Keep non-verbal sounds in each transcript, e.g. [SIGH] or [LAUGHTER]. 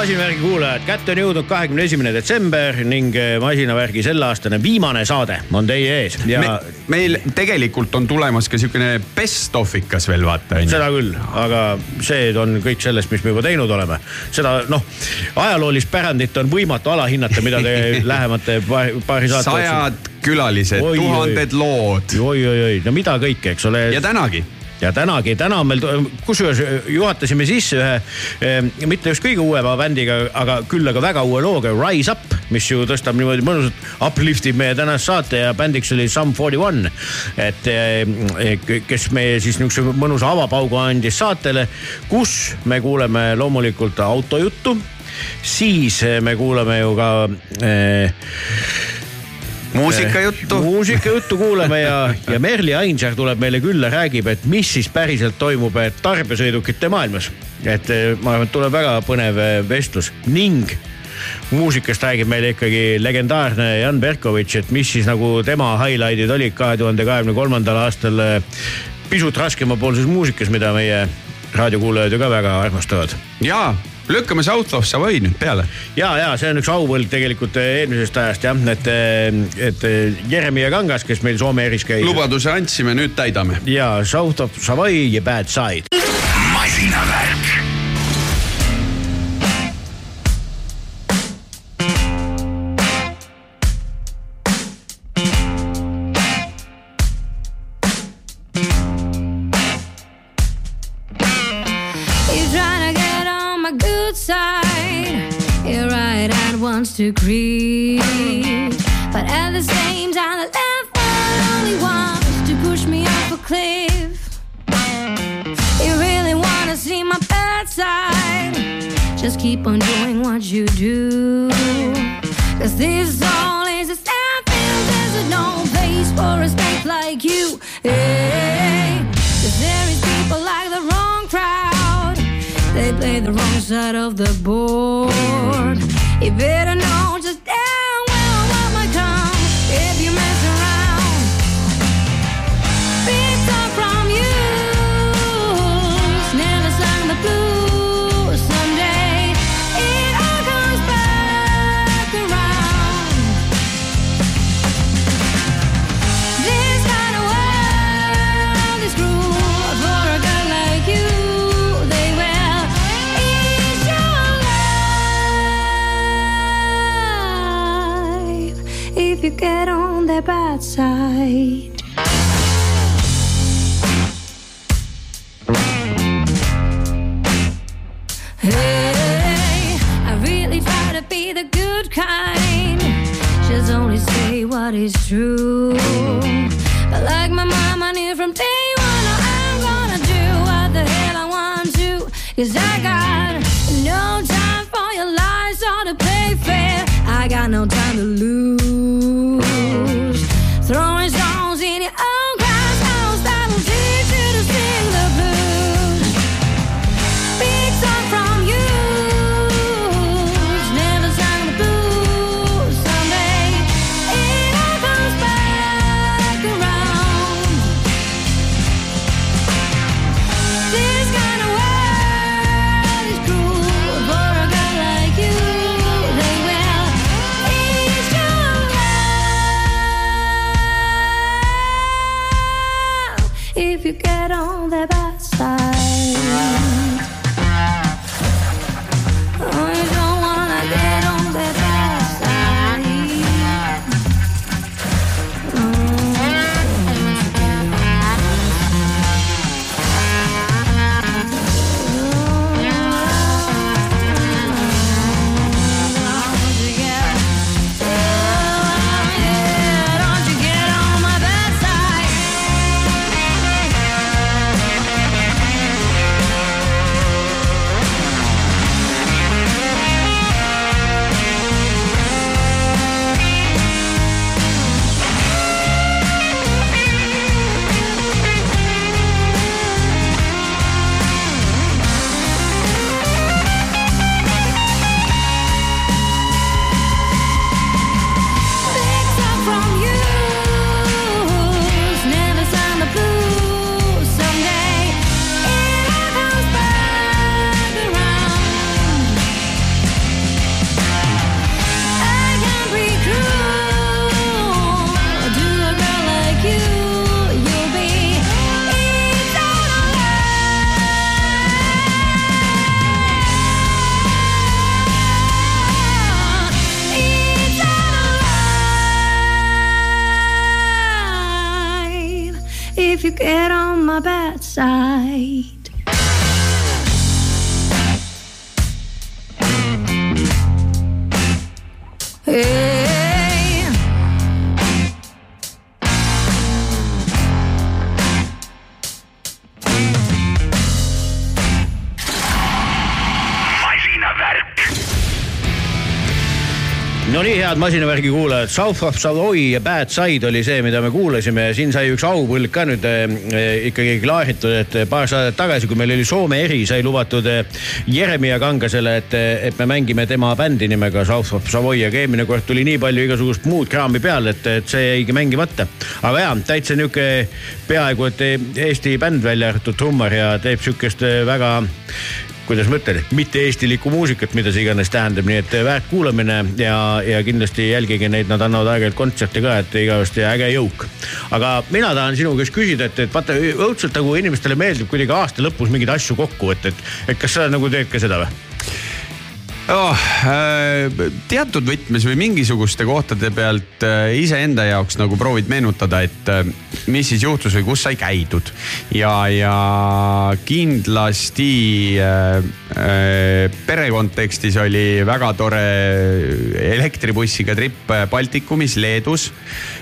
masinavärgi kuulajad, kätte on jõudnud kahekümne esimene detsember ning eh, masinavärgi selleaastane viimane saade on teie ees ja Me, meil tegelikult on tulemas ka siukene best of ikas veel vaata onju. seda küll, aga see on kõik sellest, mis me juba teinud oleme. seda noh, ajaloolist pärandit on võimatu alahinnata, mida te [LAUGHS] lähemate paari, paari saate sajad külalised, Oi, tuhanded lood oi-oi-oi, no mida kõike, eks ole. ja tänagi ja tänagi, täna on meil, kusjuures juhatasime sisse ühe eh, mitte just kõige uuema bändiga, aga küll aga väga uue looga Rise Up, mis ju tõstab niimoodi mõnusalt, uplift ib meie tänast saate ja bändiks oli Sum 41. et eh, kes meie siis niisuguse mõnusa avapaugu andis saatele, kus me kuuleme loomulikult autojuttu, siis me kuulame ju ka eh, muusikajuttu. muusikajuttu kuulame ja, ja Merli Ainsaar tuleb meile külla, räägib, et mis siis päriselt toimub eh, tarbesõidukite maailmas. et eh, ma arvan, et tuleb väga põnev vestlus ning muusikast räägib meile ikkagi legendaarne Jan Berkovitš, et mis siis nagu tema highlight'id olid kahe tuhande kahekümne kolmandal aastal pisut raskemapoolses muusikas, mida meie raadiokuulajad ju ka väga armastavad ja lükkame South of Savoy nüüd peale. ja, ja see on üks auvõlg tegelikult eh, eelmisest ajast jah, et, et eh, Jeremiah Kangas, kes meil Soome eris käis. lubaduse andsime, nüüd täidame. ja South of Savoy ja Bad Side. masinavärk. Creep. But at the same time, the left only wants to push me off a cliff. You really wanna see my bad side? Just keep on doing what you do. Cause this all is a standfield, there's no place for a snake like you. Hey, cause there is people like the wrong crowd. They play the wrong side of the board. You better know just get on their bad side. Hey, I really try to be the good kind. Just only say what is true. But like my mom, I knew from day one, oh, I'm gonna do what the hell I want to. Cause I got no time for your lies or to play fair. I got no time to lose. Throwing masinavärgi kuulajad, South of Savoy ja Bad Side oli see, mida me kuulasime ja siin sai üks aupõlg ka nüüd äh, ikkagi klaaritud, et paar saadet tagasi, kui meil oli Soome eri, sai lubatud äh, Jeremia Kangasele, et, et me mängime tema bändi nimega South of Savoy, aga eelmine kord tuli nii palju igasugust muud kraami peale, et, et see jäigi mängimata. aga jaa, täitsa nihuke peaaegu et Eesti bänd välja arvatud trummar ja teeb sihukest väga kuidas ma ütlen, mitte eestilikku muusikat, mida see iganes tähendab, nii et väärt kuulamine ja, ja kindlasti jälgige neid, nad annavad aeg-ajalt kontserte ka, et igavesti äge jõuk. aga mina tahan sinu käest küsida, et, et vaata õudselt nagu inimestele meeldib kuidagi aasta lõpus mingeid asju kokku võtta, et, et kas sa nagu teed ka seda või? oh,. teatud võtmes või mingisuguste kohtade pealt äh, iseenda jaoks nagu proovid meenutada, et äh, mis siis juhtus või kus sai käidud. ja, ja kindlasti äh, äh, pere kontekstis oli väga tore elektribussiga tripp Baltikumis, Leedus.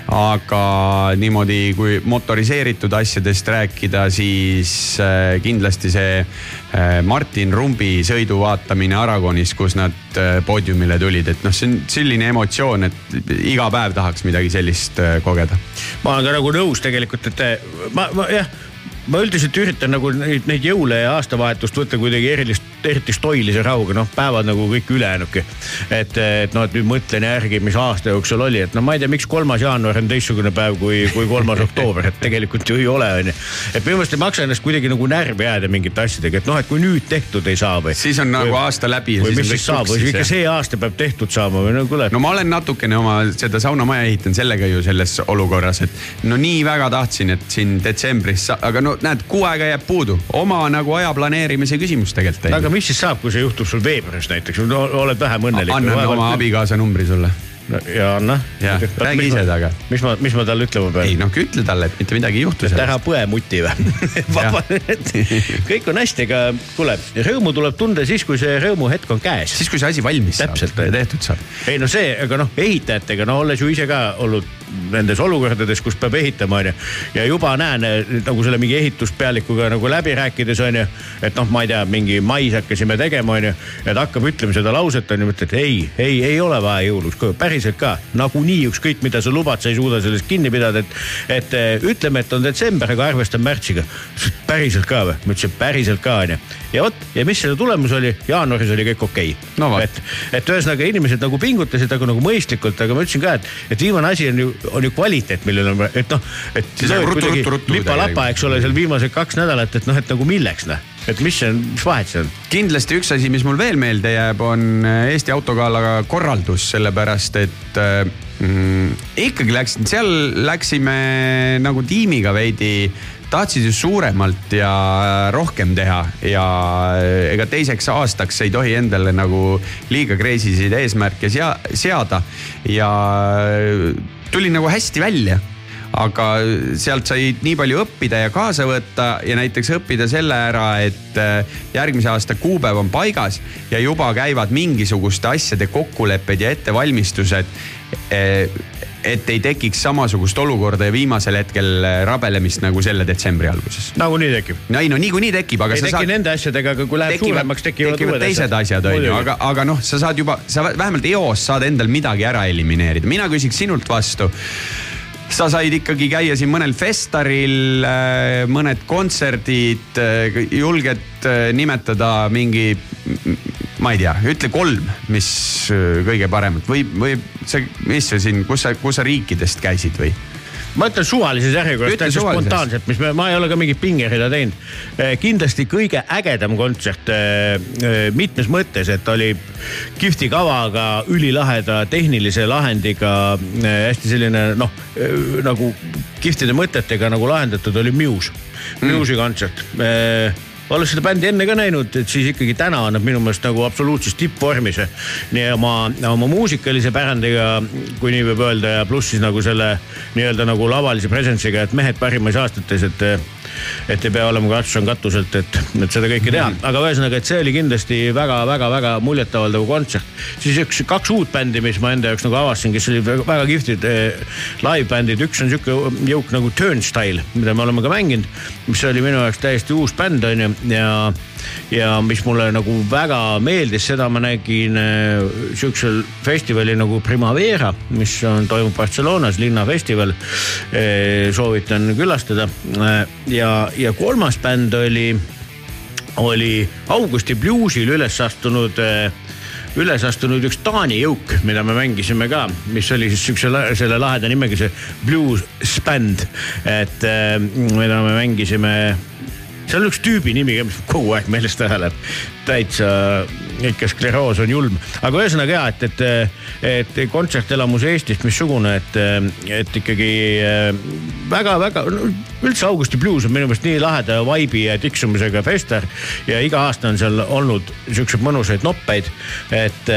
aga niimoodi, kui motoriseeritud asjadest rääkida, siis äh, kindlasti see äh, Martin Rumbi sõidu vaatamine Aragonis, kus nad äh, poodiumile tulid, et noh, see on selline emotsioon, et iga päev tahaks midagi sellist äh, kogeda. ma olen ka nagu nõus tegelikult, et eh, ma, ma jah, ma üldiselt üritan nagu neid, neid jõule ja aastavahetust võtta kuidagi erilist, eriti stoilise rahuga, noh päevad nagu kõik ülejäänudki. et, et noh, et nüüd mõtlen järgi, mis aasta jooksul oli, et no ma ei tea, miks kolmas jaanuar on teistsugune päev kui, kui kolmas oktoober, et tegelikult ju ei ole, onju. et minu meelest ei maksa ennast kuidagi nagu närvi jääda mingite asjadega, et noh, et kui nüüd tehtud ei saa või. siis on nagu aasta läbi või mis siis saab või ikka see aasta peab tehtud saama või no kuule. no ma olen natukene oma seda saunamaja ehitanud sellega ju selles olukorras, et no nii väga tahtsin, et siin detsembris, aga no näed, kuu aega jääb puudu, oma nagu aja planeerimise küsimus tegelikult. aga mis siis saab, kui see juhtub sul veebruaris näiteks, oled vähem õnnelik. annan oma abikaasa numbri sulle. ja anna. Jah, räägi ise temaga. mis ma, mis ma talle ütlema pean? ei noh, ütle talle, et mitte midagi ei juhtu et ära põe muti või? [LAUGHS] kõik on hästi, aga kuule, rõõmu tuleb tunda siis, kui see rõõmuhetk on käes. siis, kui see asi valmis Täpselt, saab ja tehtud saab. ei no see, aga noh, ehitajatega, no olles ju ise ka olnud nendes olukordades, kus peab ehitama, onju. ja juba näen eh, nagu selle mingi ehituspealikuga nagu läbi rääkides, onju. et noh, ma ei tea, mingi mais hakkasime tegema, onju. ja ta hakkab ütlema seda lauset, onju, mõtled, et ei, ei, ei ole vaja jõuluks, päriselt ka. nagunii ükskõik, mida sa lubad, sa ei suuda sellest kinni pidada, et, et eh, ütleme, et on detsember, aga arvestan märtsiga. [LAUGHS] päriselt ka või? ma ütlesin päriselt ka, onju. ja vot, ja mis selle tulemus oli? jaanuaris oli kõik okei okay. No et, et ühesõnaga inimesed nagu pingutasid nagu, nagu mõistlikult, aga ma ütlesin ka, et, et viimane asi on ju, on ju kvaliteet, millel on, et noh, et lipa-lapa, eks ole, seal viimased kaks nädalat, et noh, et nagu milleks noh, et mis see on, mis vahet see on? kindlasti üks asi, mis mul veel meelde jääb, on äh, Eesti autogala korraldus, sellepärast et äh, mm, ikkagi läksin, seal läksime nagu tiimiga veidi, tahtsid ju suuremalt ja rohkem teha ja äh, ega teiseks aastaks ei tohi endale nagu liiga kreisisid eesmärke sea, seada ja äh, tuli nagu hästi välja aga sealt sai nii palju õppida ja kaasa võtta ja näiteks õppida selle ära, et äh, järgmise aasta kuupäev on paigas ja juba käivad mingisuguste asjade kokkulepped ja ettevalmistused. Et ei tekiks samasugust olukorda ja viimasel hetkel äh, rabelemist nagu selle detsembri alguses. nagunii tekib. no ei no niikuinii tekib, aga ei sa teki saad nende asjadega, aga kui läheb tekivad, suuremaks, tekivad, tekivad teised asjad, on ju, aga, aga noh, sa saad juba, sa vähemalt eos saad endal midagi ära elimineerida, mina küsiks sinult vastu sa said ikkagi käia siin mõnel festaril, mõned kontserdid, julged äh, nimetada mingi, ma ei tea, ütle kolm, mis äh, kõige paremat või, või see, mis sa siin, kus sa, kus sa riikidest käisid või? ma ütlen suvalises järjekorras täitsa spontaanselt, mis me, ma ei ole ka mingit pingerida teinud. kindlasti kõige ägedam kontsert eh, mitmes mõttes, et oli kihvti kavaga, ülilaheda tehnilise lahendiga, hästi selline noh, nagu kihvtide mõtetega nagu lahendatud oli Muse, Muse'i kontsert olles seda bändi enne ka näinud, et siis ikkagi täna on nad minu meelest nagu absoluutses tippvormis. nii oma, oma muusikalise pärandiga, kui nii võib öelda ja pluss siis nagu selle nii-öelda nagu lavalise presence'iga, et mehed parimais aastates, et. et ei pea olema katsus on katuselt, et, et seda kõike teha, aga ühesõnaga, et see oli kindlasti väga-väga-väga muljetavaldav kontsert. siis üks, kaks uut bändi, mis ma enda jaoks nagu avastasin, kes olid väga, väga kihvtid eh, live-bändid, üks on sihuke jõuk nagu Turnstile, mida me oleme ka mänginud, mis oli minu jaoks täiesti uus bänd on ju ja ja mis mulle nagu väga meeldis, seda ma nägin äh, sihukesel festivalil nagu Primavera, mis on, toimub Barcelonas, linnafestival. soovitan külastada Äh, ja, ja kolmas bänd oli, oli Augusti Bluesil üles astunud äh, üles astunud üks Taani jõuk, mida me mängisime ka, mis oli siis siukse selle laheda nimega see Blues Band, et äh, mida me mängisime seal on üks tüübi nimi mis kogu aeg meelest ära läheb. täitsa ikka skleroos on julm, aga ühesõnaga ja, et, et, et kontsertelamus Eestist missugune, et, et ikkagi väga-väga, üldse Augusti Blues on minu meelest nii laheda vaibi ja tiksumisega fester ja iga aasta on seal olnud siukseid mõnusaid noppeid. et,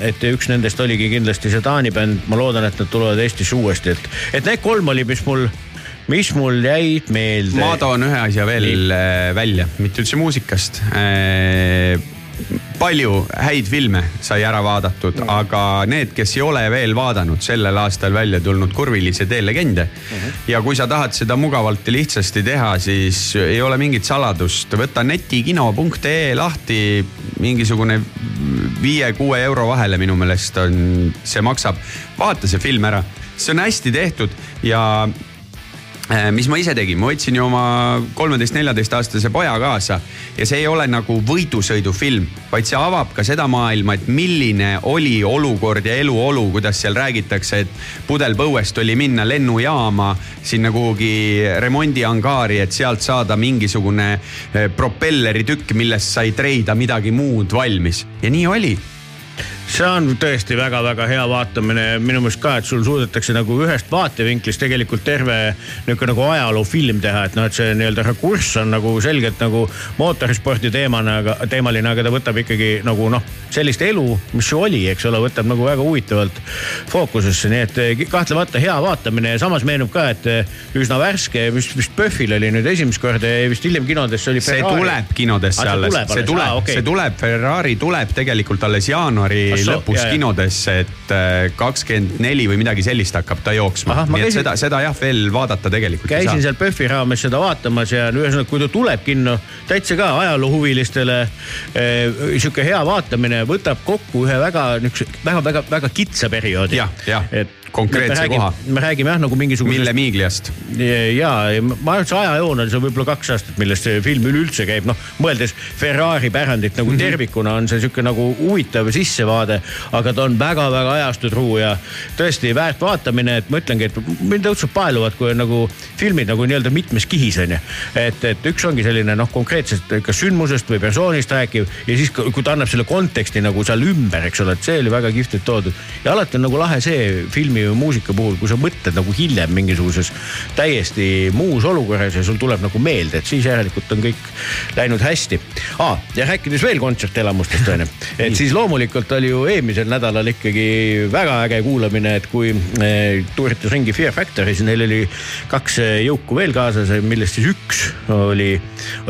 et üks nendest oligi kindlasti see Taani bänd, ma loodan, et nad tulevad Eestisse uuesti, et, et need kolm oli, mis mul, mis mul jäid meelde. ma toon ühe asja veel äh, välja, mitte üldse muusikast. palju häid filme sai ära vaadatud, aga need, kes ei ole veel vaadanud sellel aastal välja tulnud Kurvilise tee legende. ja kui sa tahad seda mugavalt ja lihtsasti teha, siis ei ole mingit saladust, võta netikino.ee lahti, mingisugune viie-kuue euro vahele minu meelest on, see maksab. vaata see film ära, see on hästi tehtud ja Äh, mis ma ise tegin, ma võtsin ju oma kolmeteist-neljateist aastase poja kaasa. Ja see ei ole nagu võidusõidufilm, vaid see avab ka seda maailma, et milline oli olukord ja eluolu, kuidas seal räägitakse, et pudelpõuest oli minna lennujaama sinna kuhugi remondiangaari, et sealt saada mingisugune eh, propelleritükk, millest sai treida midagi muud valmis. Ja nii oli see on tõesti väga-väga hea vaatamine ja minu meelest ka, et sul suudetakse nagu ühest vaatevinklist tegelikult terve niisugune nagu ajaloofilm teha, et noh, et see nii-öelda rakurss on nagu selgelt nagu mootorispordi teemana, aga teemaline, aga ta võtab ikkagi nagu noh, sellist elu, mis ju oli, eks ole, võtab nagu väga huvitavalt fookusesse, nii et eh, kahtlemata hea vaatamine ja samas meenub ka, et eh, üsna värske, vist, vist PÖFFil oli nüüd esimest korda ja vist hiljem kinodesse oli. see tuleb kinodesse Ah, alles, see tuleb okei. see tuleb, Ferrari tuleb tegelikult alles jaanuari Ah, soo- lõpus jaa. kinodesse, et kakskümmend neli või midagi sellist hakkab ta jooksma nii et käisin- seda, seda jah, veel vaadata tegelikult ei käisin saa. seal PÖFFi raames seda vaatamas ja ühesõnaga, kui ta tuleb kinno, täitsa ka ajaloohuvilistele eh, sihuke hea vaatamine võtab kokku ühe väga niisuguse väga-väga-väga kitsa perioodi. Jah, jah, konkreetse koha. me räägime jah nagu mingisugusest Mille Miigliast. ja, ma arvan, et see ajajoon on see võib-olla kaks aastat, millest see film üleüldse käib, noh mõeldes Ferrari pärandit nagu mm -hmm. tervikuna on see sihuke nagu huvitav sissevaade, aga ta on väga-väga ajastutruu ja tõesti väärt vaatamine, et ma ütlengi, et mind õudselt paeluvad, kui on nagu filmid nagu nii-öelda mitmes kihis on ju. et, et üks ongi selline noh, konkreetselt kas sündmusest või persoonist rääkiv ja siis, kui ta annab selle konteksti nagu seal ümber, eks ole, et see oli väga kihvtilt toodud. ja alati on nagu lahe see filmi või muusika puhul, kui sa mõtled nagu hiljem mingisuguses täiesti muus olukorras ja sul tuleb nagu meelde, et siis järelikult on kõik läinud hästi ah,. ja rääkides veel kontsertelamustest on ju, [LAUGHS] et siis loomulikult oli ju eelmisel nädalal ikkagi väga äge kuulamine, et kui eh, tuuritas ringi Fear Factory, siis neil oli kaks eh, jõuku veel kaasas, millest siis üks oli,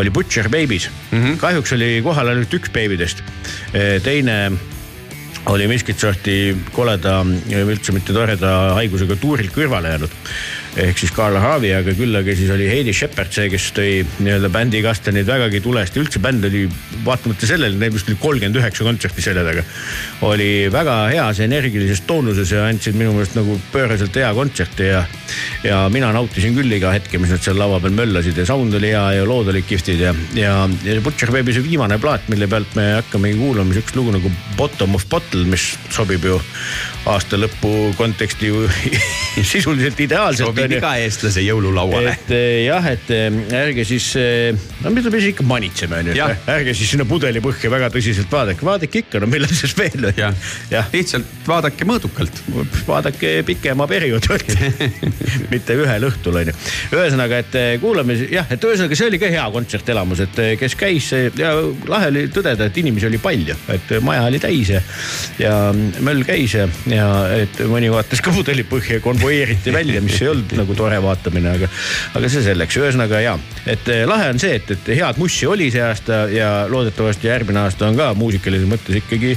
oli Butcher Babies mm. -hmm. kahjuks oli kohal ainult üks beebidest, teine oli miskit sorti koleda, üldse mitte toreda haigusega tuurilt kõrvale jäänud. Ehk siis Carl Harvey, aga küll aga siis oli Heidi Shepard see, kes tõi nii-öelda bändi kastanid vägagi tulest ja üldse bänd oli vaatamata sellele, neil vist oli kolmkümmend üheksa kontserti selja taga. oli väga heas energilises toonuses ja andsid minu meelest nagu pööraselt hea kontserti ja, ja mina nautisin küll iga hetke, mis nad seal lava peal möllasid ja sound oli hea ja lood olid kihvtid ja, ja, ja Butcher Baby see viimane plaat, mille pealt me hakkamegi kuulama siukest lugu nagu Bottom of Bottle, mis sobib ju aasta lõpu konteksti ju [LAUGHS] sisuliselt ideaalselt. Sobib iga eestlase jõululauale. et eh, jah, et eh, ärge siis, no mida me siis ikka manitseme onju ärge siis sinna pudelipõhja väga tõsiselt vaadake, vaadake ikka, no millal siis veel. jah jah, lihtsalt vaadake mõõdukalt. vaadake pikema perioodi võtta, [LAUGHS] mitte ühel õhtul onju. ühesõnaga, et eh, kuulame jah, et ühesõnaga see oli ka hea kontsertelamus, et eh, kes käis eh, ja lahe oli tõdeda, et inimesi oli palju, et maja oli täis ja, ja möll käis ja, ja et mõni vaatas ka pudelipõhja, konvoeeriti välja, mis ei olnud nagu tore vaatamine, aga, aga see selleks, ühesõnaga ja, et eh, lahe on see, et, et head mussi oli see aasta ja loodetavasti järgmine aasta on ka muusikalises mõttes ikkagi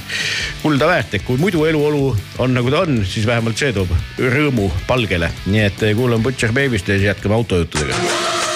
kulda väärt, et kui muidu eluolu on nagu ta on, siis vähemalt see toob rõõmu palgele, nii et eh, kuulame Butcher Baby'st ja siis jätkame autojuttudega.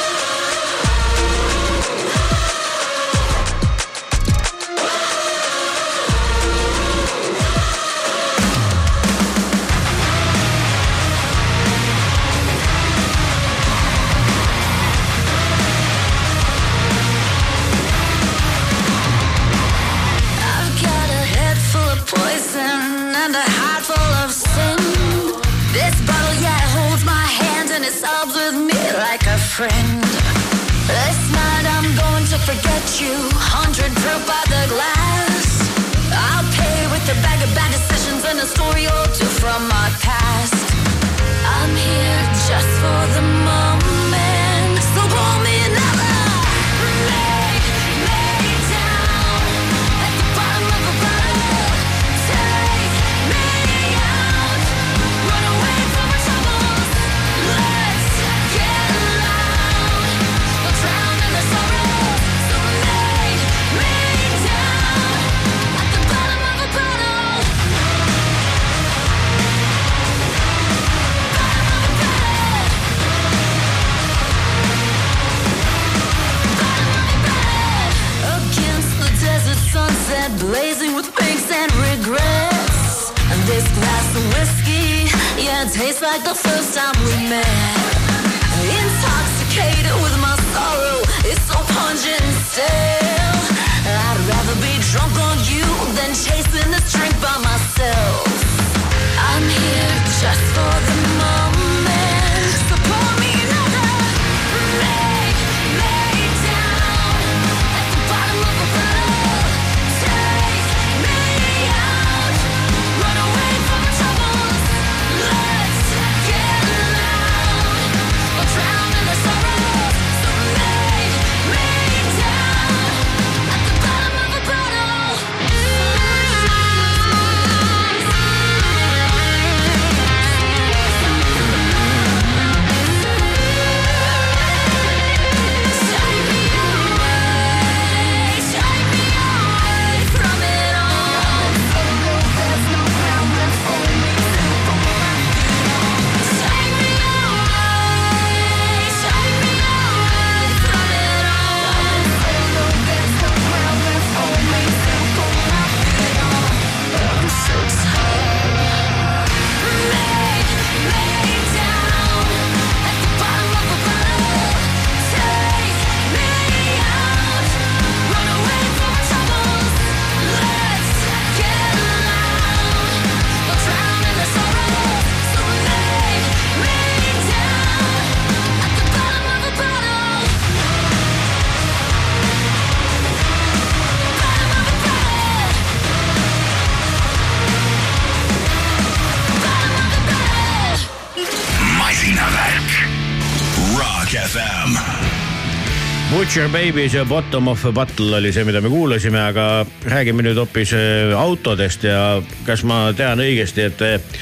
Butcher Babies ja Bottom of a Bottle oli see, mida me kuulasime, aga räägime nüüd hoopis äh, autodest ja kas ma tean õigesti, et äh,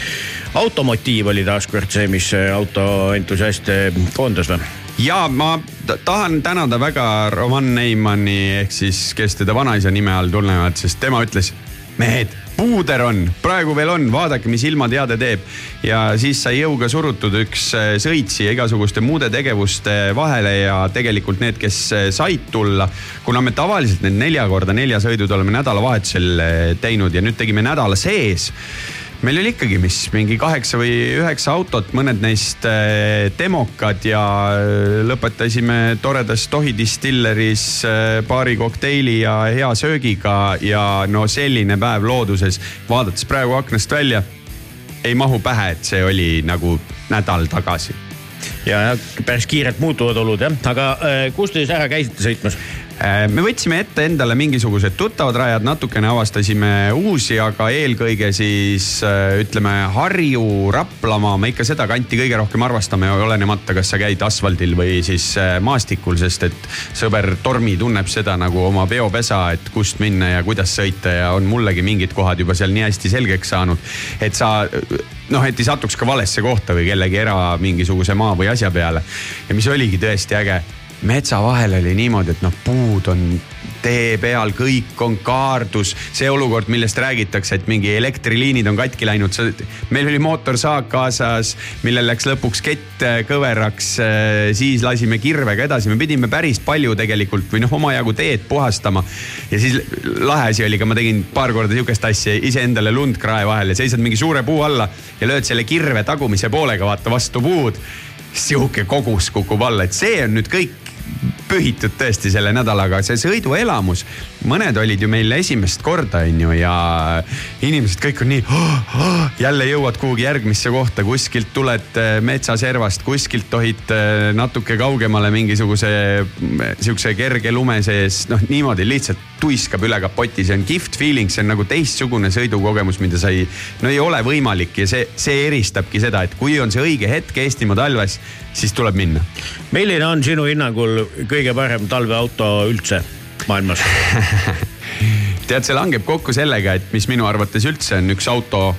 automotiiv oli taaskord see, mis äh, autoentusiaste koondas või? ja ma ta- tahan tänada väga Roman Neimanni ehk siis, kes teda vanaisa nime all tunnevad, sest tema ütles, mehed, puuder on, praegu veel on, vaadake, mis ilmateade teeb. ja siis sai jõuga surutud üks äh, sõitsija igasuguste muude tegevuste vahele ja tegelikult need, kes äh, said tulla, kuna me tavaliselt need nelja korda nelja sõidud oleme nädalavahetusel äh, teinud ja nüüd tegime nädala sees meil oli ikkagi, mis mingi kaheksa või üheksa autot, mõned neist äh, demokad ja äh, lõpetasime toredas Tohi distilleris äh, paari kokteili ja hea söögiga ja no selline päev looduses, vaadates praegu aknast välja, ei mahu pähe, et see oli nagu nädal tagasi. Ja, ja päris kiirelt muutuvad olud jah, aga äh, kus te siis ära käisite sõitmas? Äh, me võtsime ette endale mingisugused tuttavad rajad, natukene avastasime uusi, aga eelkõige siis äh, ütleme Harju, Raplamaa, me ikka seda kanti kõige rohkem arvastame, olenemata, kas sa käid asfaldil või siis äh, maastikul, sest et sõber Tormi tunneb seda nagu oma peopesa, et kust minna ja kuidas sõita ja on mullegi mingid kohad juba seal nii hästi selgeks saanud, et sa noh, et ei satuks ka valesse kohta või kellegi era mingisuguse maa või asja peale. ja mis oligi tõesti äge metsa vahel oli niimoodi, et noh, puud on tee peal, kõik on kaardus, see olukord, millest räägitakse, et mingi elektriliinid on katki läinud, meil oli mootorsaag kaasas, millel läks lõpuks kett äh, kõveraks, siis lasime kirvega edasi, me pidime päris palju tegelikult või noh, omajagu teed puhastama. ja siis lahe asi oli ka, ma tegin paar korda sihukest asja, iseendale lund krae vahel ja seisad mingi suure puu alla ja lööd selle kirve tagumise poolega vaata vastu puud. Sihuke kogus kukub alla, et see on nüüd kõik pühitud tõesti selle nädalaga, see sõiduelamus mõned olid ju meil esimest korda, on ju, ja inimesed kõik on nii oh,. Oh, jälle jõuad kuhugi järgmisse kohta, kuskilt tuled äh, metsaservast, kuskilt tohid äh, natuke kaugemale mingisuguse sihukese kerge lume sees, noh niimoodi lihtsalt tuiskab üle kapoti, see on kihvt feeling, see on nagu teistsugune sõidukogemus, mida sa ei, no ei ole võimalik ja see, see eristabki seda, et kui on see õige hetk Eestimaa talves, siis tuleb minna. milline on sinu hinnangul kõige parem talveauto üldse maailmas? [LAUGHS] tead, see langeb kokku sellega, et mis minu arvates üldse on üks auto.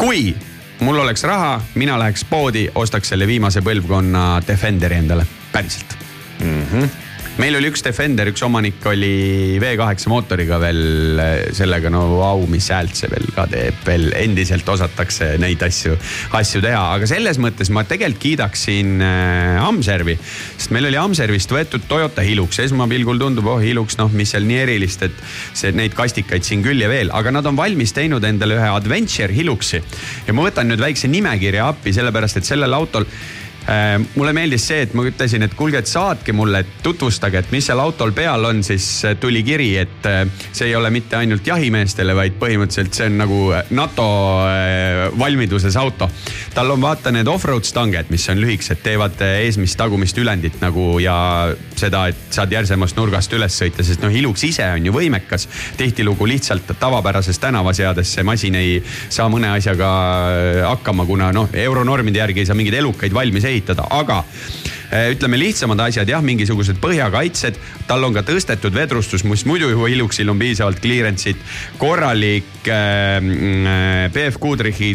kui mul oleks raha, mina läheks poodi, ostaks selle viimase põlvkonna Defenderi endale, päriselt mm. -hmm meil oli üks Defender, üks omanik oli V8 mootoriga veel sellega, no vau, mis häält see veel ka teeb, veel endiselt osatakse neid asju, asju teha, aga selles mõttes ma tegelikult kiidaksin äh, Amservi. sest meil oli Amservist võetud Toyota Hilux, esmapilgul tundub, oh Hilux, noh, mis seal nii erilist, et see, neid kastikaid siin küll ja veel, aga nad on valmis teinud endale ühe Adventure Hiluxi. ja ma võtan nüüd väikse nimekirja appi, sellepärast et sellel autol Äh, mulle meeldis see, et ma ütlesin, et kuulge, et saatke mulle, et tutvustage, et mis seal autol peal on, siis äh, tuli kiri, et äh, see ei ole mitte ainult jahimeestele, vaid põhimõtteliselt see on nagu NATO valmiduses auto. tal on vaata need off-road stanged, mis on lühikesed, teevad eesmist-tagumist ülendit nagu ja seda, et saad järsemast nurgast üles sõita, sest noh, Hilux ise on ju võimekas. tihtilugu lihtsalt tavapärases tänavaseades see masin ei saa mõne asjaga hakkama, kuna noh, euronormide järgi ei saa mingeid elukaid valmis ehitada, aga eh, ütleme lihtsamad asjad jah, mingisugused põhjakaitsed, tal on ka tõstetud vedrustus, mis muidu ju Hiluxil on piisavalt clearance'it, korralik äh, BF Goodrichi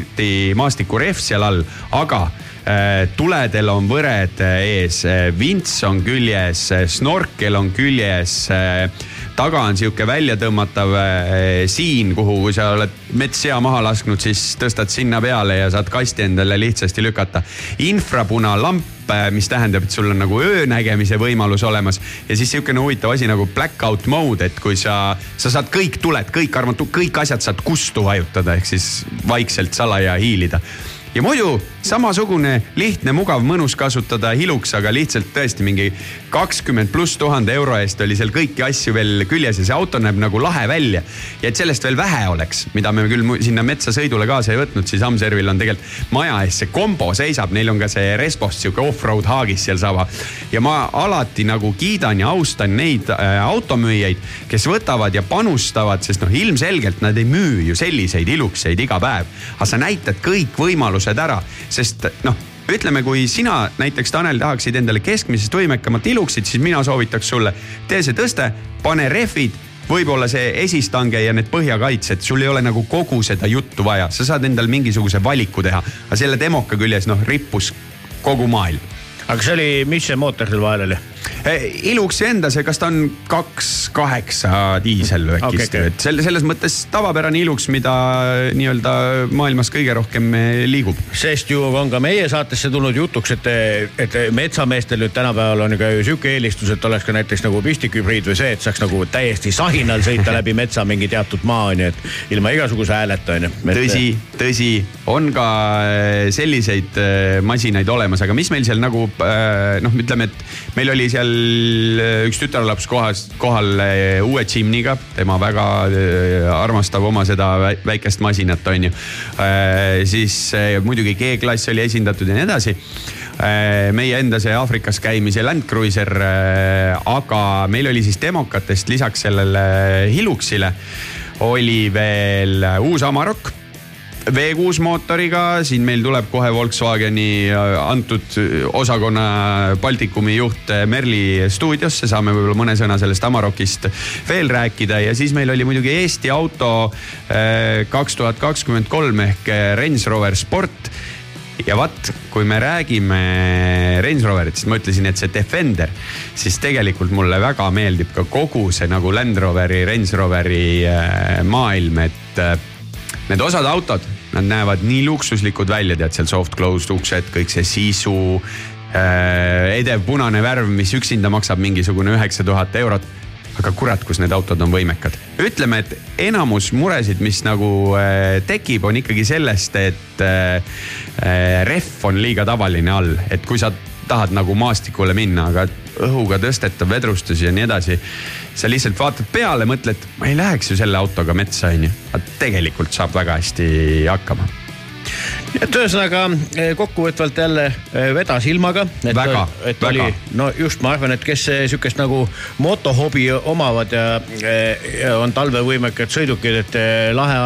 maastikurehv seal all, aga äh, tuledel on võred ees, vints on küljes, snorkel on küljes äh, taga on sihuke välja tõmmatav äh, siin, kuhu, kui sa oled metssea maha lasknud, siis tõstad sinna peale ja saad kasti endale lihtsasti lükata. infrapunalamp, mis tähendab, et sul on nagu öönägemise võimalus olemas ja siis sihukene huvitav asi nagu blackout mode, et kui sa, sa saad kõik tuled, kõik armatu-, kõik asjad saad kustu vajutada, ehk siis vaikselt salaja hiilida ja muidu samasugune lihtne, mugav, mõnus kasutada Hilux, aga lihtsalt tõesti mingi kakskümmend pluss tuhande euro eest oli seal kõiki asju veel küljes ja see auto näeb nagu lahe välja. ja et sellest veel vähe oleks, mida me küll sinna metsasõidule kaasa ei võtnud, siis Amservil on tegelikult maja ees see kombo seisab, neil on ka see Respost sihuke off-road haagis seal saba. ja ma alati nagu kiidan ja austan neid äh, automüüjaid, kes võtavad ja panustavad, sest noh, ilmselgelt nad ei müü ju selliseid Hiluxeid iga päev. aga sa näitad kõik võimalused ära, sest noh ütleme, kui sina näiteks, Tanel, tahaksid endale keskmisest võimekamat Hiluxit, siis mina soovitaks sulle, tee see tõste, pane rehvid, võib-olla see esistange ja need põhjakaitsed, sul ei ole nagu kogu seda juttu vaja, sa saad endal mingisuguse valiku teha. aga selle demoka küljes noh rippus kogu maailm. aga see oli, mis see mootor seal vahel oli? Hiluxi enda see, kas ta on kaks kaheksa diisel või äkki okay, okei. et selle, selles mõttes tavapärane Hilux, mida nii-öelda maailmas kõige rohkem eh, liigub. sest ju on ka meie saatesse tulnud jutuks, et, et metsameestel nüüd tänapäeval on ka ju sihuke eelistus, et oleks ka näiteks nagu pistikhübriid või see, et saaks nagu täiesti sahinal sõita läbi metsa mingi teatud maa on ju, et ilma igasuguse hääleta on ju. tõsi, tõsi, on ka eh, selliseid eh, masinaid olemas, aga mis meil seal nagu eh, noh, ütleme, et meil oli seal eh, üks tütarlaps kohas, kohal uue Jimny'ga, tema väga eh, armastab oma seda vä- väikest masinat, on ju. siis muidugi G-klass oli esindatud ja nii edasi. Meie enda see Aafrikas käimise Land Cruiser, aga meil oli siis demokatest lisaks sellele Hiluxile oli veel uus Amarok V6 mootoriga, siin meil tuleb kohe Volkswageni äh, antud osakonna Baltikumi juht äh, Merli stuudiosse, saame võib-olla mõne sõna sellest Amarokist veel rääkida. Ja siis meil oli muidugi Eesti auto äh, kaks tuhat kakskümmend kolm ehk äh, Range Rover Sport. Ja vaat, kui me räägime Range Roverit, siis ma ütlesin, et see Defender, siis tegelikult mulle väga meeldib ka kogu see nagu Land Roveri, Range Roveri äh, maailm, et äh, need osad autod, nad näevad nii luksuslikud välja, tead seal soft closed uksed, kõik see sisu äh,. edev punane värv, mis üksinda maksab mingisugune üheksa tuhat eurot aga kurat, kus need autod on võimekad. ütleme, et enamus muresid, mis nagu äh, tekib, on ikkagi sellest, et äh, äh, rehv on liiga tavaline all, et kui sa tahad nagu maastikule minna, aga õhuga tõstetav vedrustus ja nii edasi. sa lihtsalt vaatad peale, mõtled, ma ei läheks ju selle autoga metsa, onju. aga tegelikult saab väga hästi hakkama et ühesõnaga eh, kokkuvõtvalt jälle eh, vedas ilmaga. Väga, väga. oli, no just, ma arvan, et kes eh, sihukest nagu motohobi omavad ja, ja on talvevõimekad sõidukid, et lahe,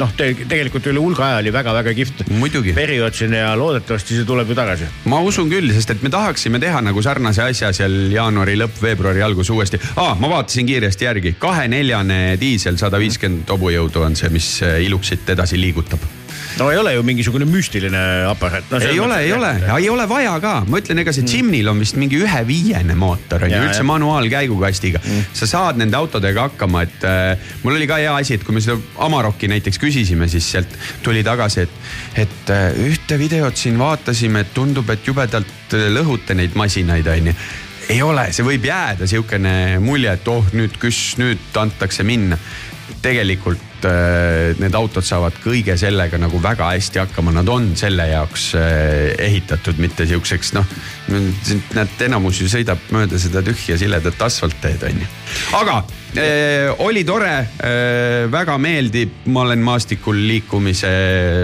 noh te, tegelikult üle hulga aja oli väga-väga kihvt periood siin ja loodetavasti see tuleb ju tagasi. ma usun küll, sest et me tahaksime teha nagu sarnase asja seal jaanuari lõpp, veebruari algus uuesti ah,. ma vaatasin kiiresti järgi, kaheneljane diisel, sada viiskümmend hobujõudu on see, mis iluksit edasi liigutab. No ei ole ju mingisugune müstiline aparaat no,. ei ole, ei ole, ei ole vaja ka, ma ütlen, ega see Jimnil on vist mingi ühe viiene mootor on ju, Mm. Üldse manuaalkäigukastiga mm.. sa saad nende autodega hakkama, et äh, mul oli ka hea asi, et kui me seda Amarocki näiteks küsisime, siis sealt tuli tagasi, et, et äh, ühte videot siin vaatasime, et tundub, et jubedalt äh, lõhute neid masinaid, onju ei ole, see võib jääda sihukene mulje, et oh nüüd küss, nüüd antakse minna. tegelikult äh, need autod saavad kõige sellega nagu väga hästi hakkama, nad on selle jaoks äh, ehitatud, mitte sihukeseks noh. näed, enamus ju sõidab mööda seda tühja siledat asfaltteed on ju. aga äh, oli tore äh,, väga meeldib, ma olen maastikul liikumise,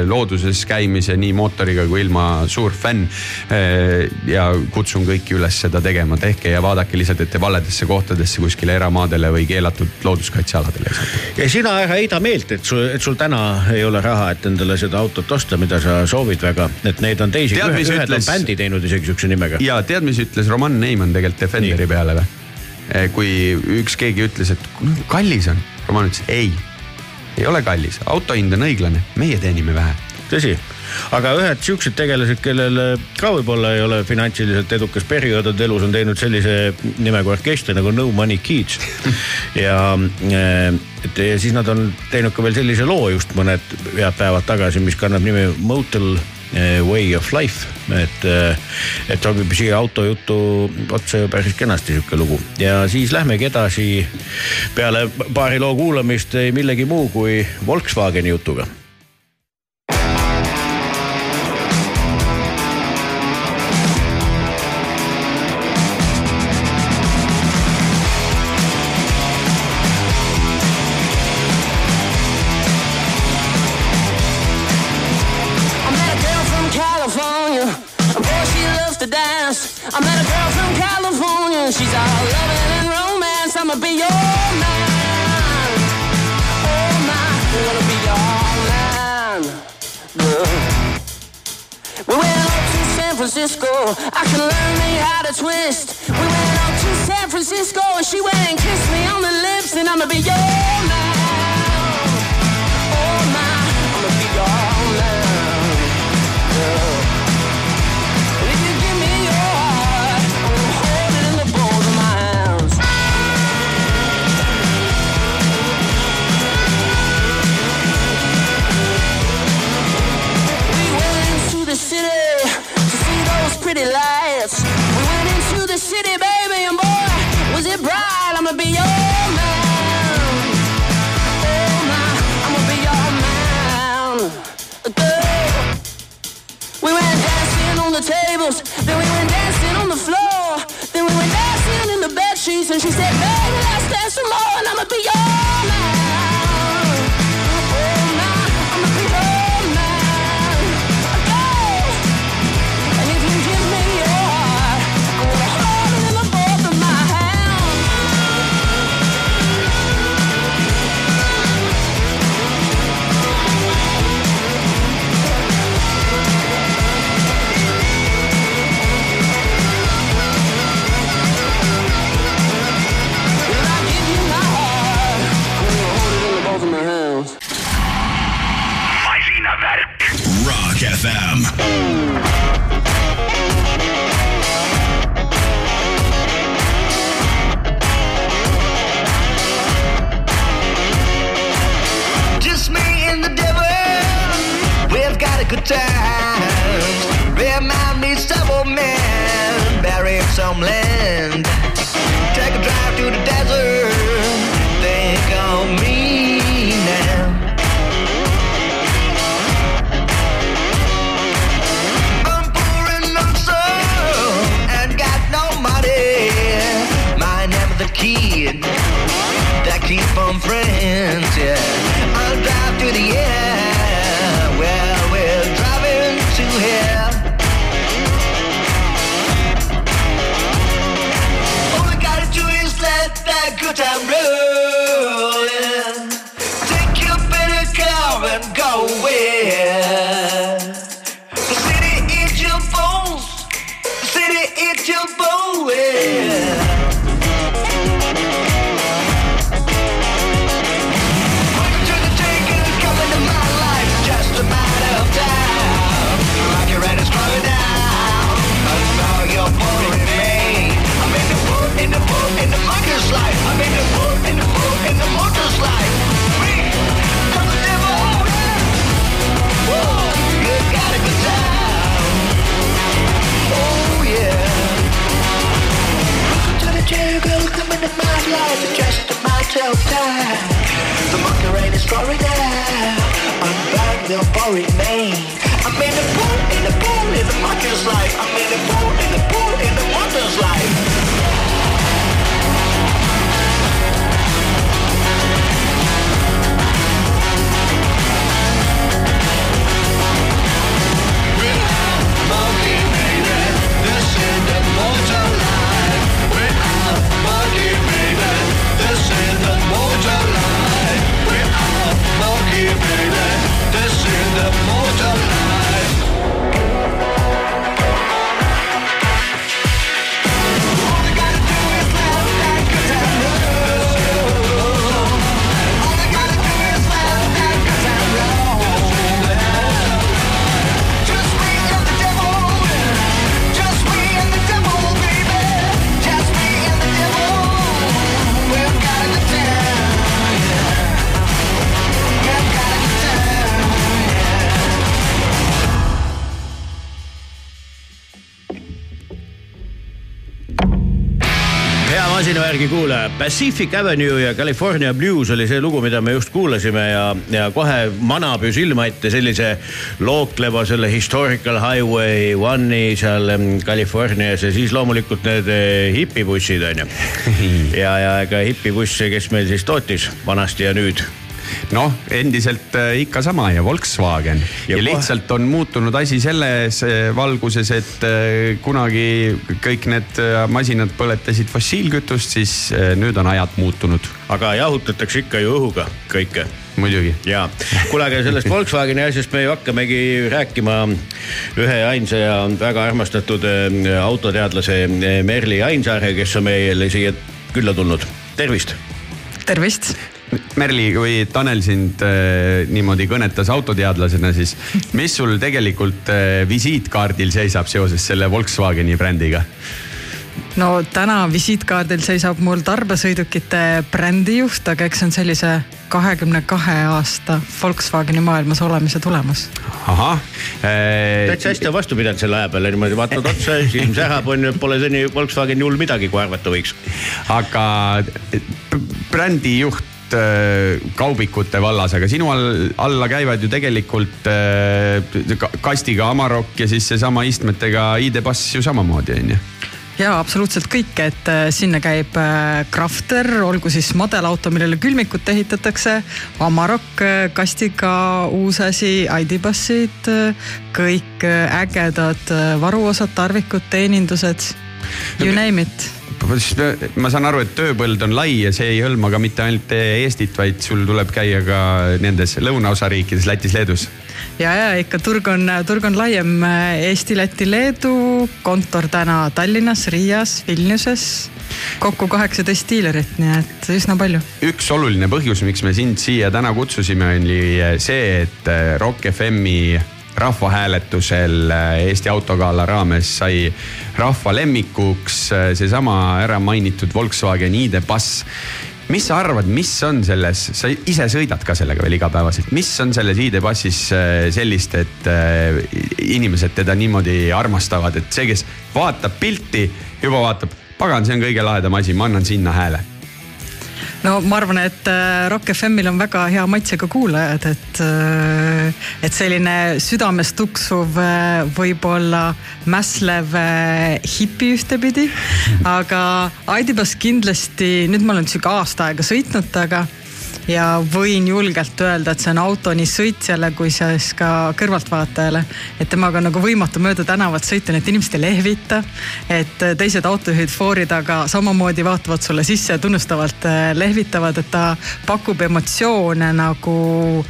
looduses käimise nii mootoriga kui ilma suur fänn äh,. ja kutsun kõiki üles seda tegema, tehke ja vaadake lihtsalt, et te valedesse kohtadesse kuskile eramaadele või keelatud looduskaitsealadele ei satu. ja sina ära heida meelt, et sul, et sul täna ei ole raha, et endale seda autot osta, mida sa soovid väga, et neid on teisi, ühed ütles- on bändi teinud isegi sihukese nimega. ja tead, mis ütles Roman Neiman tegelikult Defenderi Nii. peale või? Kui üks keegi ütles, et "No, kallis on, Roman ütles ei, ei ole kallis, auto hind on õiglane, meie teenime vähe. tõsi, aga ühed siuksed tegelased, kellel ka võib-olla ei ole finantsiliselt edukas periood olnud elus, on teinud sellise nimega orkestri nagu No Money Kids. [LAUGHS] ja, et ja siis nad on teinud ka veel sellise loo just mõned head päevad tagasi, mis kannab nime Motel eh, Way of Life, et, et sobib siia autojutu otsa ju päris kenasti sihuke lugu. Ja siis lähmegi edasi peale paari loo kuulamist millegi muu kui Volkswageni jutuga Francisco. I can learn me how to twist. We went up to San Francisco and she went and kissed me on the lips. And I'ma be your man. Masinavärgi kuulaja, Pacific Avenue ja California Blues oli see lugu, mida me just kuulasime ja, ja kohe manab ju silma ette sellise lookleva selle Historical Highway One'i seal Californias ja siis loomulikult need eh, hipibussid on ju. [LAUGHS] ja, ja ega hipibusse, kes meil siis tootis vanasti ja nüüd noh, endiselt äh, ikka sama ja Volkswagen Ja ja, kohe- lihtsalt on muutunud asi selles äh, valguses, et äh, kunagi kõik need masinad põletasid fossiilkütust, siis nüüd on ajad muutunud, aga jahutatakse ikka ju õhuga kõike muidugi. ja kuule, aga sellest [LAUGHS] Volkswageni asjast me ju hakkamegi rääkima ühe ainsa ja väga armastatud autoteadlase Merli Ainsaare, kes on meile siia külla tulnud. tervist. tervist. Merli, kui Tanel sind äh, niimoodi kõnetas autoteadlasena, siis mis sul tegelikult äh, visiitkaardil seisab seoses selle Volkswageni brändiga? no täna visiitkaardil seisab mul tarbesõidukite brändijuht, aga eks see on sellise kahekümne kahe aasta Volkswageni maailmas olemise tulemus. ahah äh, täitsa hästi on vastu pidanud selle aja peale niimoodi vaatad otsa, silm sähab on ju, pole seni Volkswageni hull midagi, kui arvata võiks. aga b- brändijuht äh, kaubikute vallas, aga sinu all, alla käivad ju tegelikult äh, ka- kastiga Amarok ja siis seesama istmetega ID-pass ju samamoodi on ju. ja absoluutselt kõik, et äh, sinna käib Crafter, olgu siis madelauto, millele külmikut ehitatakse, Amarok kastiga uus asi, ID-bussid, kõik ägedad varuosad, tarvikud, teenindused, you name it ma saan aru, et tööpõld on lai ja see ei hõlma ka mitte ainult Eestit, vaid sul tuleb käia ka nendes lõunaosa riikides, Lätis, Leedus. ja, ja ikka turg on, turg on laiem Eesti, Läti, Leedu, kontor täna Tallinnas, Riias, Vilniuses. kokku kaheksateist diilerit, nii et üsna palju. üks oluline põhjus, miks me sind siia täna kutsusime, oli see, et Rock FM-i rahvahääletusel Eesti autogala raames sai rahva lemmikuks seesama ära mainitud Volkswagen ID-Buzz mis sa arvad, mis on selles, sa ise sõidad ka sellega veel igapäevaselt, mis on selles ID-Bussis sellist, et äh, inimesed teda niimoodi armastavad, et see, kes vaatab pilti, juba vaatab, pagan, see on kõige lahedam asi, ma annan sinna hääle no ma arvan, et äh, Rock FM-il on väga hea maitsega kuulajad, et, äh, et selline südames tuksuv, äh, võib-olla mässlev hipi ühtepidi. aga Aidibas kindlasti, nüüd ma olen sihuke aasta aega sõitnud temaga ja võin julgelt öelda, et see on auto nii sõitjale kui siis ka kõrvaltvaatajale. et temaga on nagu võimatu mööda tänavat sõita, nii et inimesed ei lehvita. et teised autojuhid foori taga samamoodi vaatavad sulle sisse ja tunnustavalt äh, lehvitavad, et ta pakub emotsioone nagu.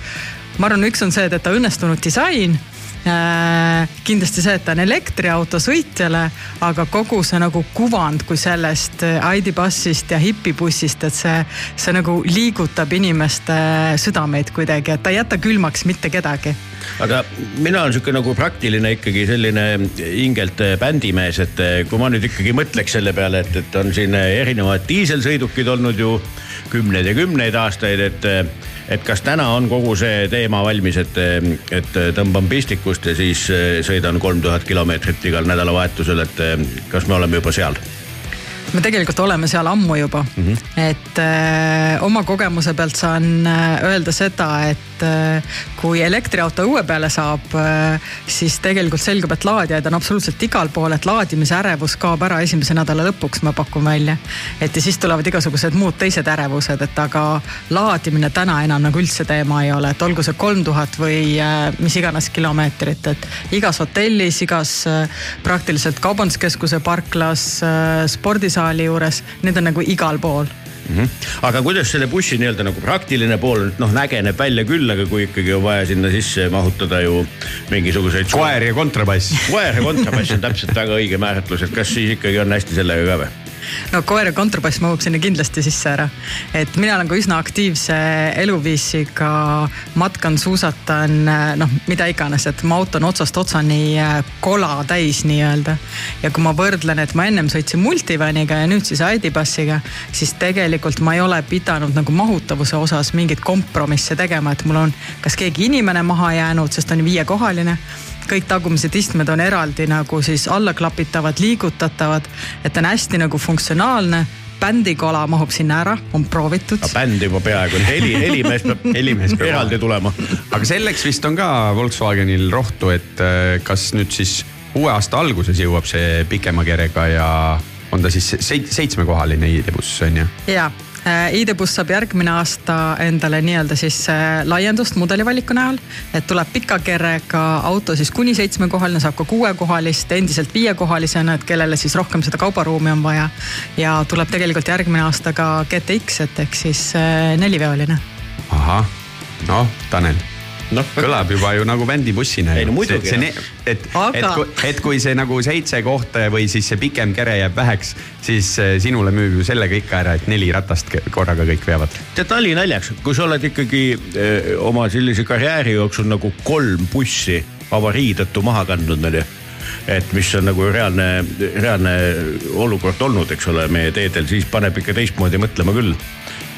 ma arvan, üks on see, et ta õnnestunud disain Äh, kindlasti see, et ta on elektriauto sõitjale, aga kogu see nagu kuvand kui sellest äh, ID-bussist ja hipibussist, et see, see nagu liigutab inimeste südameid kuidagi, et ta ei jäta külmaks mitte kedagi. Aga mina olen sihuke nagu praktiline ikkagi selline hingelt bändimees, et kui ma nüüd ikkagi mõtleks selle peale, et, et on siin erinevad diiselsõidukid olnud ju kümneid ja kümneid aastaid, et, et kas täna on kogu see teema valmis, et, et tõmban pistikust ja siis sõidan kolm tuhat kilomeetrit igal nädalavahetusel, et kas me oleme juba seal? me tegelikult oleme seal ammu juba mm, -hmm. et öö, oma kogemuse pealt saan öelda seda, et et äh, kui elektriauto õue peale saab, siis tegelikult selgub, et laadijaid on absoluutselt igal pool, et laadimise ärevus kaob ära esimese nädala lõpuks, ma pakun välja. et ja siis tulevad igasugused muud teised ärevused, et aga laadimine täna enam nagu üldse teema ei ole, et olgu see kolm tuhat või mis iganes kilomeetrit, et igas hotellis, igas praktiliselt kaubanduskeskuse parklas, spordisaali juures, need on nagu igal pool mm. -hmm. aga kuidas selle bussi nii-öelda nagu praktiline pool noh, nägeneb välja küll, aga kui ikkagi on vaja sinna sisse mahutada ju mingisuguseid. koer ja kontrabass. koer ja kontrabass on täpselt väga õige määratlus, et kas siis ikkagi on hästi sellega ka või? No koer ja kontrabass mahub sinna kindlasti sisse ära. et mina olen ka üsna aktiivse eluviisiga, matkan, suusatan, noh, mida iganes, et mu auto on otsast otsani äh, kola täis nii-öelda. ja kui ma võrdlen, et ma ennem sõitsin multivaniga ja nüüd siis Aidibussiga, siis tegelikult ma ei ole pidanud nagu mahutavuse osas mingeid kompromisse tegema, et mul on kas keegi inimene maha jäänud, sest on viiekohaline kõik tagumised istmed on eraldi nagu siis allaklapitavad, liigutatavad, et ta on hästi nagu funktsionaalne bändikola mahub sinna ära, on proovitud. bänd juba peaaegu, heli, helimees peab helimees peab eraldi tulema. aga selleks vist on ka Volkswagenil rohtu, et äh, kas nüüd siis uue aasta alguses jõuab see pikema kerega ja on ta siis seitsmekohaline ID-buss on ju? ja Äh, ID-buss saab järgmine aasta endale nii-öelda siis äh, laiendust mudelivaliku näol. et tuleb pika kerega auto siis kuni seitsmekohaline, saab ka kuuekohalist, endiselt viiekohalisena, et kellele siis rohkem seda kaubaruumi on vaja. ja tuleb tegelikult järgmine aasta ka GTX, et ehk siis äh, neliveoline. ahah, noh, Tanel noh, kõlab juba ju nagu bändibussina. ei no muidugi. et Aga..., et, kui, et kui see nagu seitse kohta või siis see pikem kere jääb väheks, siis eh, sinule müüb ju sellega ikka ära, et neli ratast korraga kõik veavad. tead nali naljaks, kui sa oled ikkagi öö, eh, oma sellise karjääri jooksul nagu kolm bussi avarii tõttu maha kandnud, onju et mis on nagu reaalne, reaalne olukord olnud, eks ole, meie teedel, siis paneb ikka teistmoodi mõtlema küll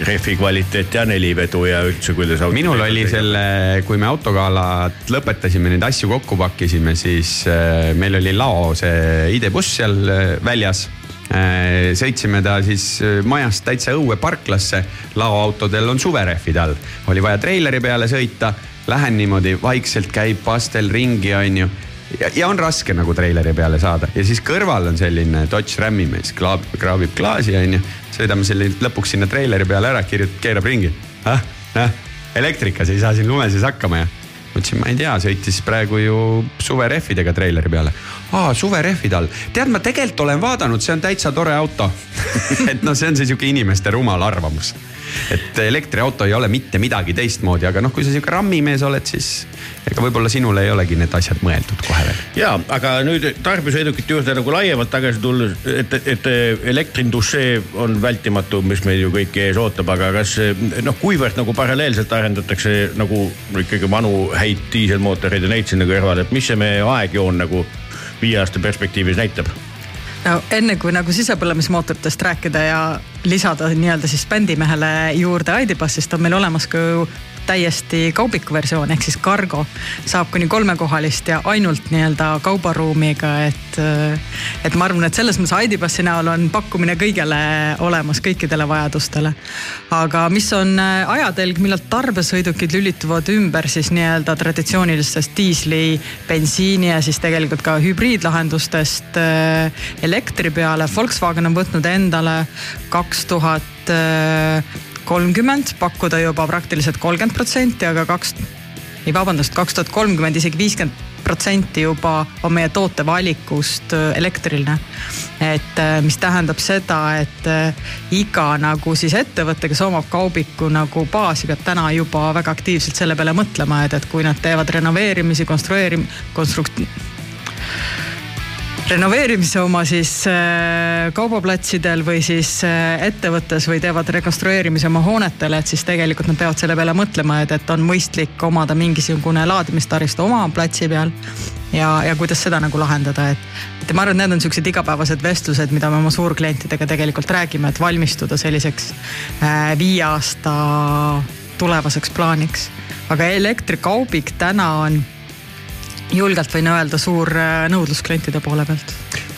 rehvi kvaliteet ja nelivedu ja üldse, kuidas. minul oli selle, kui me autogalat lõpetasime, neid asju kokku pakkisime, siis äh, meil oli lao see ID-buss seal äh, väljas. Äh, sõitsime ta siis majast täitsa õue parklasse, laoautodel on suverehvid all, oli vaja treileri peale sõita, lähen niimoodi vaikselt käib pastel ringi, onju. Ja, ja on raske nagu treileri peale saada. Ja siis kõrval on selline Dodge Rami mees, kraabib klaasi onju, sõidame selle lõpuks sinna treileri peale ära, kirjutab, keerab ringi. ah, noh, elektrikas ei saa siin lume sees hakkama ja ma ütlesin, ma ei tea, sõitis praegu ju suverehvidega treileri peale. aa, suverehvid all, tead, ma tegelikult olen vaadanud, see on täitsa tore auto [LAUGHS] et noh, see on see sihuke inimeste rumal arvamus et elektriauto ei ole mitte midagi teistmoodi, aga noh, kui sa sihuke rammimees oled, siis ega võib-olla sinule ei olegi need asjad mõeldud kohe veel. ja, aga nüüd tarbesõidukite juurde nagu laiemalt tagasi tulles, et, et elektrindus, see on vältimatu, mis meid ju kõiki ees ootab, aga kas noh, kuivõrd nagu paralleelselt arendatakse nagu ikkagi vanu häid diiselmootoreid ja neid sinna kõrvale, et mis see meie aegjoon nagu viie aasta perspektiivis näitab? no enne kui nagu sisepõlemismootoritest rääkida ja lisada nii-öelda siis bändimehele juurde Aidibassist on meil olemas ka täiesti kaubiku versioon ehk siis Cargo saab kuni kolmekohalist ja ainult nii-öelda kaubaruumiga, et. et ma arvan, et selles mõttes Aidibassi näol on pakkumine kõigele olemas, kõikidele vajadustele. aga mis on äh, ajatelg, millal tarbesõidukid lülituvad ümber siis nii-öelda traditsioonilistest diisli, bensiini ja siis tegelikult ka hübriidlahendustest äh, elektri peale. Volkswagen on võtnud endale kaks tuhat äh, kolmkümmend, pakkuda juba praktiliselt kolmkümmend protsenti, aga kaks, ei vabandust, kaks tuhat kolmkümmend isegi viiskümmend protsenti juba on meie tootevalikust äh, elektriline. et äh, mis tähendab seda, et äh, iga nagu siis ettevõte, kes omab kaubiku nagu baasi, peab täna juba väga aktiivselt selle peale mõtlema, et, et kui nad teevad renoveerimisi, konstrueerim-, konstrukt-, renoveerimise oma siis äh, kaubaplatsidel või siis äh, ettevõttes või teevad rekonstrueerimise oma hoonetele, et siis tegelikult nad peavad selle peale mõtlema, et, et on mõistlik omada mingisugune laadimistaristu oma platsi peal. ja, ja kuidas seda nagu lahendada, et, et ma arvan, et need on siuksed igapäevased vestlused, mida me oma suurklientidega tegelikult räägime, et valmistuda selliseks äh, viie aasta tulevaseks plaaniks. aga elektrikaubik täna on julgelt võin öelda, suur äh, nõudlus klientide poole pealt.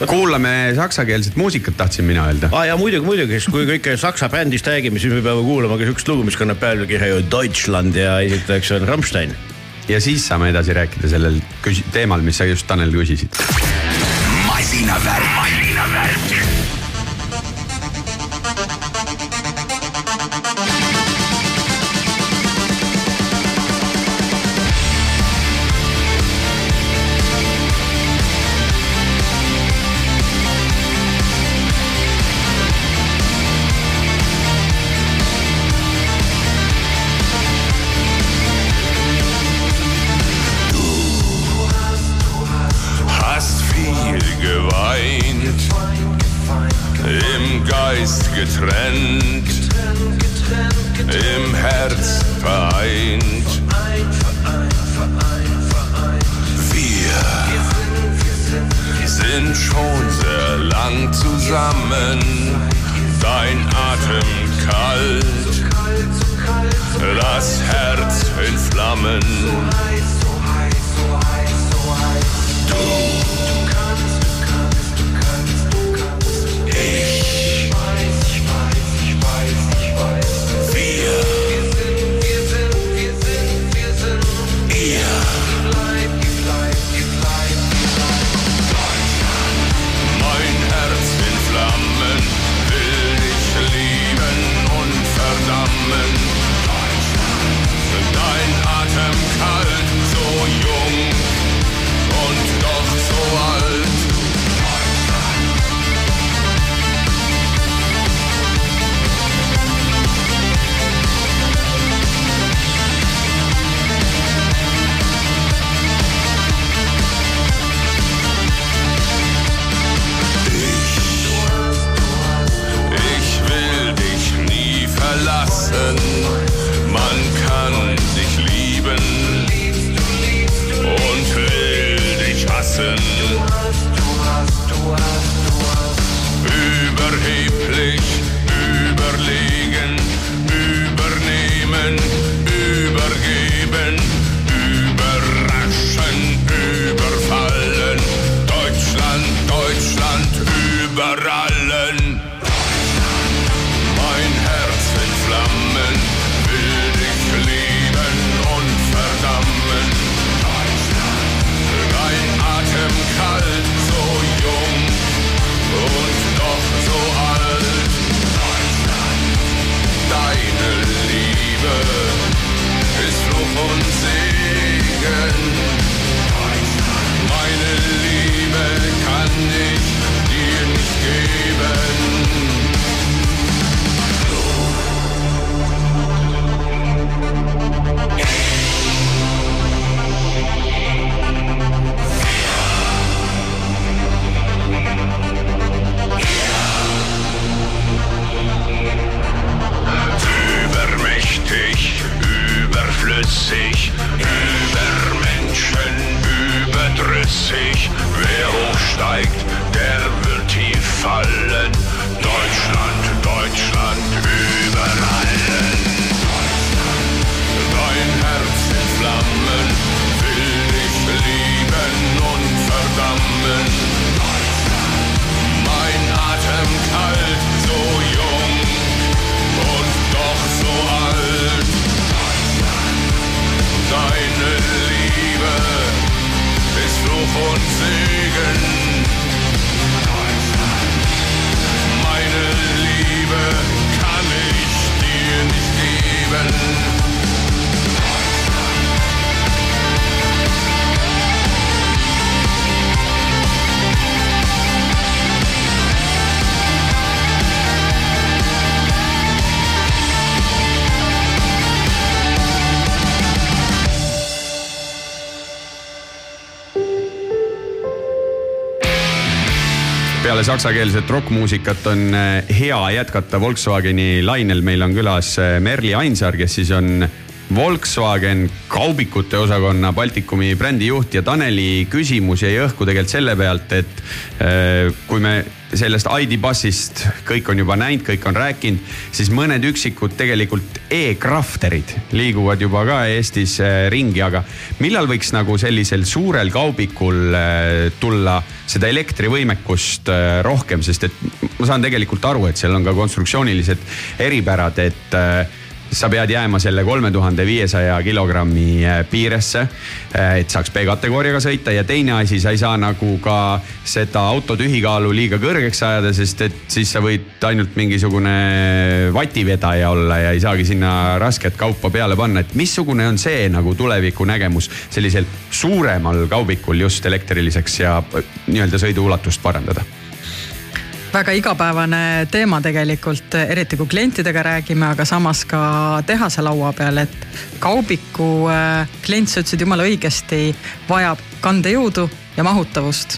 kuulame saksakeelset muusikat, tahtsin mina öelda. aa ah, ja muidugi, muidugi, sest kui kõike saksa bändist räägime, siis me peame kuulama ka siukest lugu, mis kannab pealkirja Deutschland ja esitajaks on Rammstein. ja siis saame edasi rääkida sellel küs-, teemal, mis sa just Tanel küsisid. masinavärv peale saksakeelset rokkmuusikat on eh, hea jätkata Volkswageni lainel. meil on külas eh, Merli Ainsaar, kes siis on Volkswagen kaubikute osakonna Baltikumi brändijuht ja Taneli küsimus jäi õhku tegelikult selle pealt, et eh, kui me sellest ID Bussist kõik on juba näinud, kõik on rääkinud, siis mõned üksikud tegelikult e-crafterid liiguvad juba ka Eestis äh, ringi, aga millal võiks nagu sellisel suurel kaubikul äh, tulla seda elektrivõimekust äh, rohkem, sest et ma saan tegelikult aru, et seal on ka konstruktsioonilised eripärad, et sa pead jääma selle kolme tuhande viiesaja kilogrammi äh, piiresse, et saaks B-kategooriaga sõita. Ja teine asi, sa ei saa nagu ka seda auto tühikaalu liiga kõrgeks ajada, sest et siis sa võid ainult mingisugune vativedaja olla ja ei saagi sinna rasket kaupa peale panna, et missugune on see nagu tulevikunägemus sellisel suuremal kaubikul just elektriliseks ja äh, nii-öelda sõiduulatust parandada väga igapäevane teema tegelikult, eriti kui klientidega räägime, aga samas ka tehase laua peal, et kaubiku äh, klient, sa ütlesid jumala õigesti, vajab kandejõudu ja mahutavust.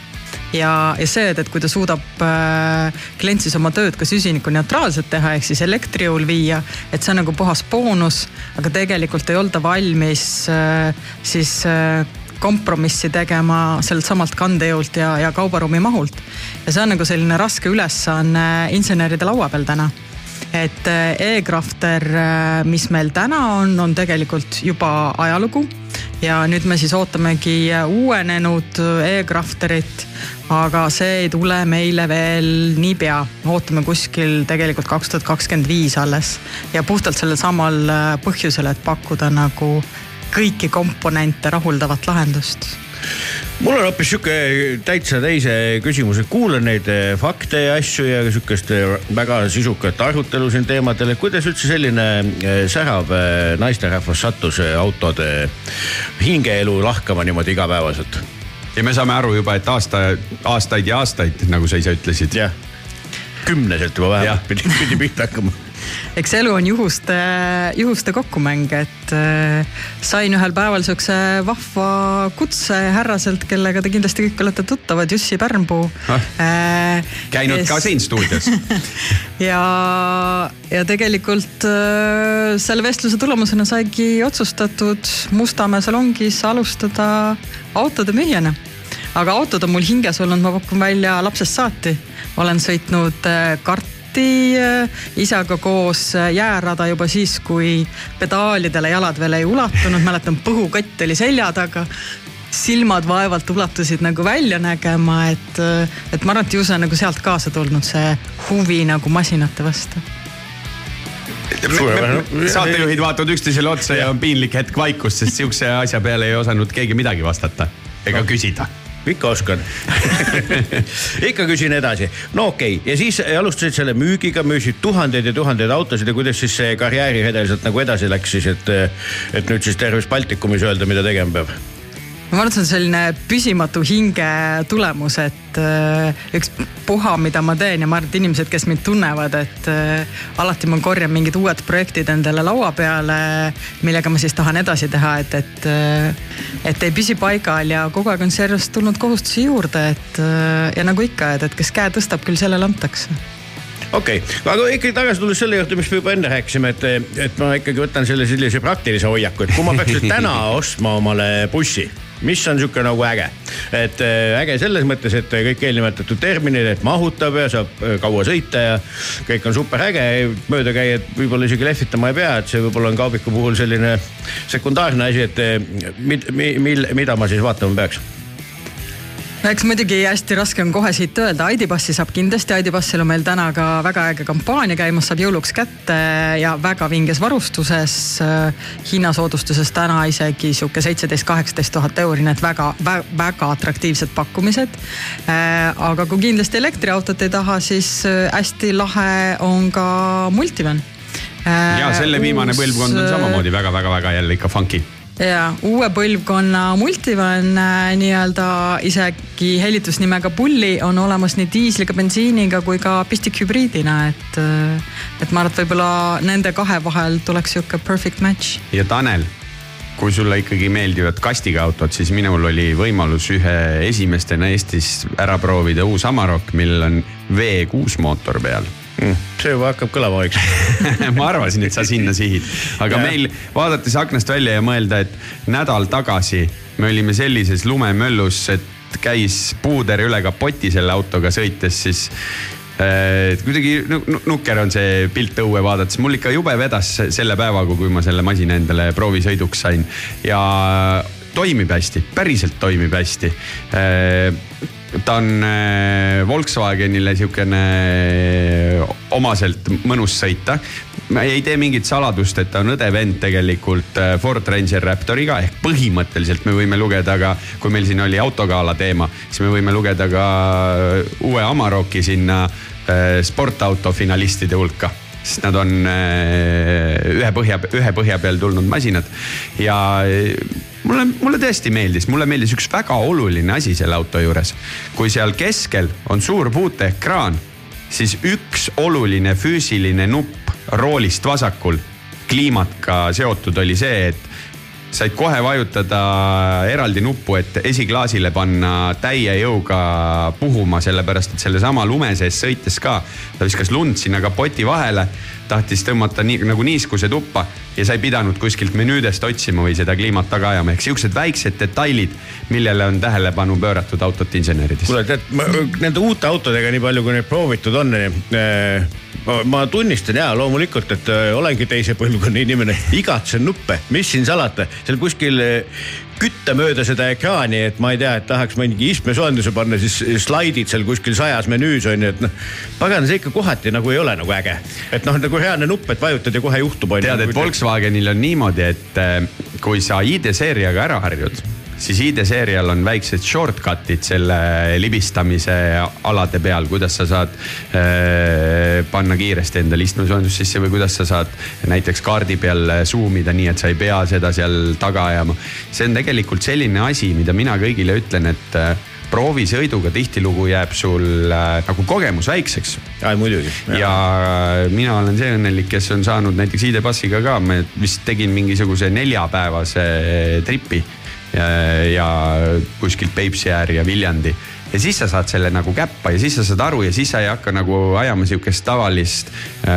Ja, ja see, et, et kui ta suudab äh, klient siis oma tööd ka süsinikuneutraalselt teha, ehk siis elektri jõul viia, et see on nagu puhas boonus, aga tegelikult ei olda valmis äh, siis äh, kompromissi tegema sellelt samalt kandejõult ja, ja kaubaruumi mahult. ja see on nagu selline raske ülesanne inseneride laua peal täna. Et äh, e-crafter, äh, mis meil täna on, on tegelikult juba ajalugu. Ja nüüd me siis ootamegi uuenenud e-crafterit, aga see ei tule meile veel niipea, ootame kuskil tegelikult kaks tuhat kakskümmend viis alles. Ja puhtalt sellel samal põhjusel, et pakkuda nagu kõiki komponente rahuldavat lahendust? Mul on hoopis sihuke täitsa teise küsimuse, kuulan neid eh, fakte ja asju ja sihukest eh, väga sisukat arutelu siin teemadel, et kuidas üldse selline eh, särav naisterahvas sattus autode hingeelu lahkama niimoodi igapäevaselt? ja me saame aru juba, et aasta, aastaid ja aastaid, nagu sa ise ütlesid. jah, kümneselt juba vähemalt pidi, pidi pihta hakkama eks elu on juhuste, juhuste kokkumäng, et äh, sain ühel päeval siukse vahva kutse härraselt, kellega te kindlasti kõik olete tuttavad, Jussi Pärnpuu ah, äh,. käinud kes... ka siin stuudios [LAUGHS] ja, ja tegelikult äh, selle vestluse tulemusena saigi otsustatud Mustamäe salongis alustada autode müüjana aga autod on mul hinges olnud, ma pakun välja lapsest saati. olen sõitnud kart Läti äh, isaga koos äh, jäärada juba siis, kui pedaalidele jalad veel ei ulatunud, mäletan põhukott oli selja taga. Silmad vaevalt ulatusid nagu välja nägema, et, äh, et ma arvan, et ju see on nagu sealt kaasa tulnud, see huvi nagu masinate vastu. Saatejuhid vaatavad üksteisele otsa ja on piinlik hetk vaikust, sest sihukese asja peale ei osanud keegi midagi vastata ega küsida ikka oskan [LAUGHS] ikka küsin edasi. no okei okay., ja siis alustasid selle müügiga, müüsid tuhandeid ja tuhandeid autosid ja kuidas siis see karjääriredel sealt nagu edasi läks siis, et, et nüüd siis terves Baltikumis öelda, mida tegema peab? Ma arvan, et see on selline püsimatu hinge tulemus, et äh, üks puha, mida ma teen ja ma arvan, et inimesed, kes mind tunnevad, et äh, alati ma korjan mingid uued projektid endale laua peale, millega ma siis tahan edasi teha, et, et, äh, et ei püsi paigal ja kogu aeg on sellest tulnud kohustusi juurde, et ja nagu ikka, et, et kes käe tõstab, küll sellele antakse okei okay., aga ikkagi tagasi tulles selle juurde, mis me juba enne rääkisime, et, et ma ikkagi võtan selle sellise praktilise hoiaku, et kui ma peaks nüüd täna ostma omale bussi mis on sihuke nagu äge. et äh, äge selles mõttes, et kõik eelnimetatud terminid, et mahutab ja saab äh, kaua sõita ja kõik on super äge. möödakäijad võib-olla isegi lehvitama ei pea, et see võib-olla on kaubiku puhul selline sekundaarne asi, et äh, mid, mil, mida ma siis vaatama peaks eks muidugi hästi raske on kohe siit öelda, Aidipassi saab kindlasti, Aidipassil on meil täna ka väga äge kampaania käimas, saab jõuluks kätte ja väga vinges varustuses. hinnasoodustuses täna isegi sihuke seitseteist, kaheksateist tuhat euri, nii et väga, väga, väga atraktiivsed pakkumised. aga kui kindlasti elektriautot ei taha, siis hästi lahe on ka Multivan. ja selle viimane põlvkond on samamoodi väga-väga-väga jälle ikka funky ja uue põlvkonna Multivan äh, nii-öelda isegi hellitusnimega Bulli on olemas nii diisliga, bensiiniga kui ka pistikhübriidina, et, äh, et ma arvan, et võib-olla nende kahe vahel tuleks sihuke perfect match. ja Tanel, kui sulle ikkagi meeldivad kastiga autod, siis minul oli võimalus ühe esimestena Eestis ära proovida uus Amarok, millel on V6 mootor peal see juba hakkab kõlama vaikselt. [LAUGHS] ma arvasin, et sa sinna sihid, aga Jah. meil vaadates aknast välja ja mõelda, et nädal tagasi me olime sellises lumemöllus, et käis puuder üle kapoti selle autoga sõites, siis äh, et kuidagi nu- nu- nukker on see pilt õue vaadates, mul ikka jube vedas se- selle päevaga, kui ma selle masina endale proovisõiduks sain ja toimib hästi, päriselt toimib hästi ta on äh, Volkswagenile sihukene äh, omaselt mõnus sõita. ma ei tee mingit saladust, et ta on õde vend tegelikult äh, Ford Ranger Raptoriga ehk põhimõtteliselt me võime lugeda ka, kui meil siin oli autogala teema, siis me võime lugeda ka uue Amaroki sinna sportauto finalistide hulka sest nad on ühe põhja, ühe põhja peal tulnud masinad ja mulle, mulle tõesti meeldis, mulle meeldis üks väga oluline asi selle auto juures. kui seal keskel on suur puuteekraan, siis üks oluline füüsiline nupp roolist vasakul, kliimatka seotud oli see, et said kohe vajutada eraldi nuppu, et esiklaasile panna täie jõuga puhuma, sellepärast et sellesama lume sees sõites ka, ta viskas lund sinna kapoti vahele, tahtis tõmmata nii nagu niiskuse tuppa ja sa ei pidanud kuskilt menüüdest otsima või seda kliimat taga ajama, ehk siuksed väiksed detailid, millele on tähelepanu pööratud autot insenerides. kuule, tead, nende uute autodega, nii palju kui neid proovitud on, ma tunnistan ja loomulikult, et äh, olengi teise põlvkonna inimene, igatsen nuppe, mis siin salata, seal kuskil äh, kütta mööda seda ekraani, et ma ei tea, et tahaks mingi istmesoojenduse panna, siis slaidid seal kuskil sajas menüüs on ju, et noh. pagan, see ikka kohati nagu ei ole nagu äge, et noh, nagu reaalne nupp, et vajutad ja kohe juhtub. tead, et Volkswagenil on niimoodi, et äh, kui sa ID-seeriaga ära harjud, siis ID-seerial on väiksed shortcut'id selle libistamise alade peal, kuidas sa saad äh, panna kiiresti endale istmesoojendust sisse või kuidas sa saad näiteks kaardi peal zoom ida nii, et sa ei pea seda seal taga ajama. see on tegelikult selline asi, mida mina kõigile ütlen, et äh, proovisõiduga tihtilugu jääb sul äh, nagu kogemus väikseks ai muidugi. ja mina olen see õnnelik, kes on saanud näiteks ID-passiga ka, ma vist tegin mingisuguse neljapäevase tripi ja, ja kuskilt Peipsi äär ja Viljandi ja siis sa saad selle nagu käppa ja siis sa saad aru ja siis sa ei hakka nagu ajama sihukest tavalist,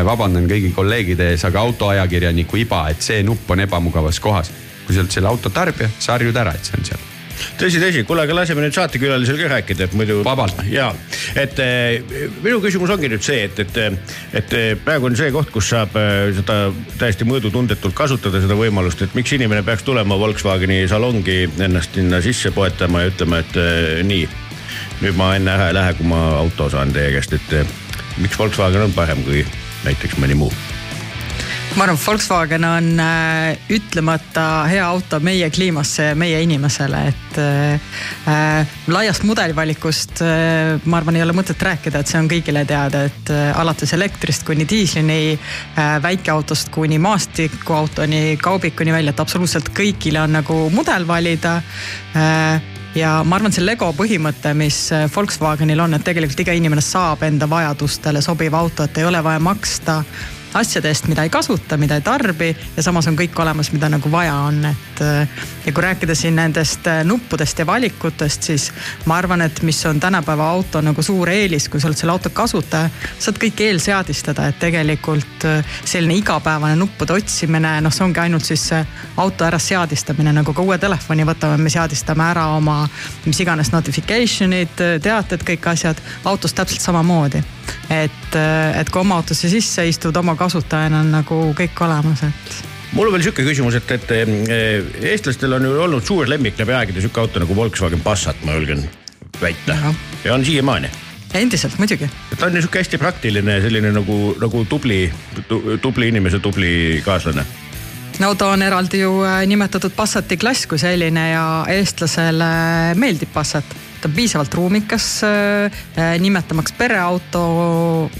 vabandan kõigi kolleegide ees, aga autoajakirjaniku iba, et see nupp on ebamugavas kohas. kui sa oled selle auto tarbija, sa harjud ära, et see on seal. tõsi, tõsi, kuule, aga laseme nüüd saatekülalisel ka rääkida, et muidu. Vabalt. ja, et eh, minu küsimus ongi nüüd see, et, et, et eh, praegu on see koht, kus saab eh, seda täiesti mõõdutundetult kasutada seda võimalust, et miks inimene peaks tulema Volkswageni salongi ennast sinna sisse poetama ja ütlema, et eh, nii. nüüd ma enne ära ei lähe, kui ma auto saan teie käest, et eh, miks Volkswagen on parem kui näiteks mõni muu ma arvan, Volkswagen on äh, ütlemata hea auto meie kliimasse ja meie inimesele, et äh, laiast mudelivalikust äh, ma arvan, ei ole mõtet rääkida, et see on kõigile teada, et äh, alates elektrist kuni diislini äh,, väikeautost kuni maastikuautoni, kaubikuni välja, et absoluutselt kõigile on nagu mudel valida äh, ja ma arvan, see Lego põhimõte, mis äh, Volkswagenil on, et tegelikult iga inimene saab enda vajadustele sobiva auto, et ei ole vaja maksta asjade eest, mida ei kasuta, mida ei tarbi ja samas on kõik olemas, mida nagu vaja on, et äh, ja kui rääkida siin nendest äh, nuppudest ja valikutest, siis ma arvan, et mis on tänapäeva auto nagu suur eelis, kui sa oled selle auto kasutaja, saad kõik eelseadistada, et tegelikult äh, selline igapäevane nuppude otsimine, noh, see ongi ainult siis auto ära seadistamine, nagu ka uue telefoni võtame, me seadistame ära oma mis iganes notification'id, teated, kõik asjad, autos täpselt samamoodi et, et kui oma autosse sisse istud oma kasutajana on nagu kõik olemas, et mul on veel sihuke küsimus, et, et eh, eestlastel on ju olnud suur lemmik läbi aegade sihuke auto nagu Volkswagen Passat, ma julgen väita ja on siiamaani. endiselt muidugi. ta on niisugune hästi praktiline, selline nagu, nagu tubli tu,, tubli inimese tubli kaaslane. no ta on eraldi ju äh, nimetatud Passati klass kui selline ja eestlasele meeldib Passat ta on piisavalt ruumikas äh, nimetamaks pereauto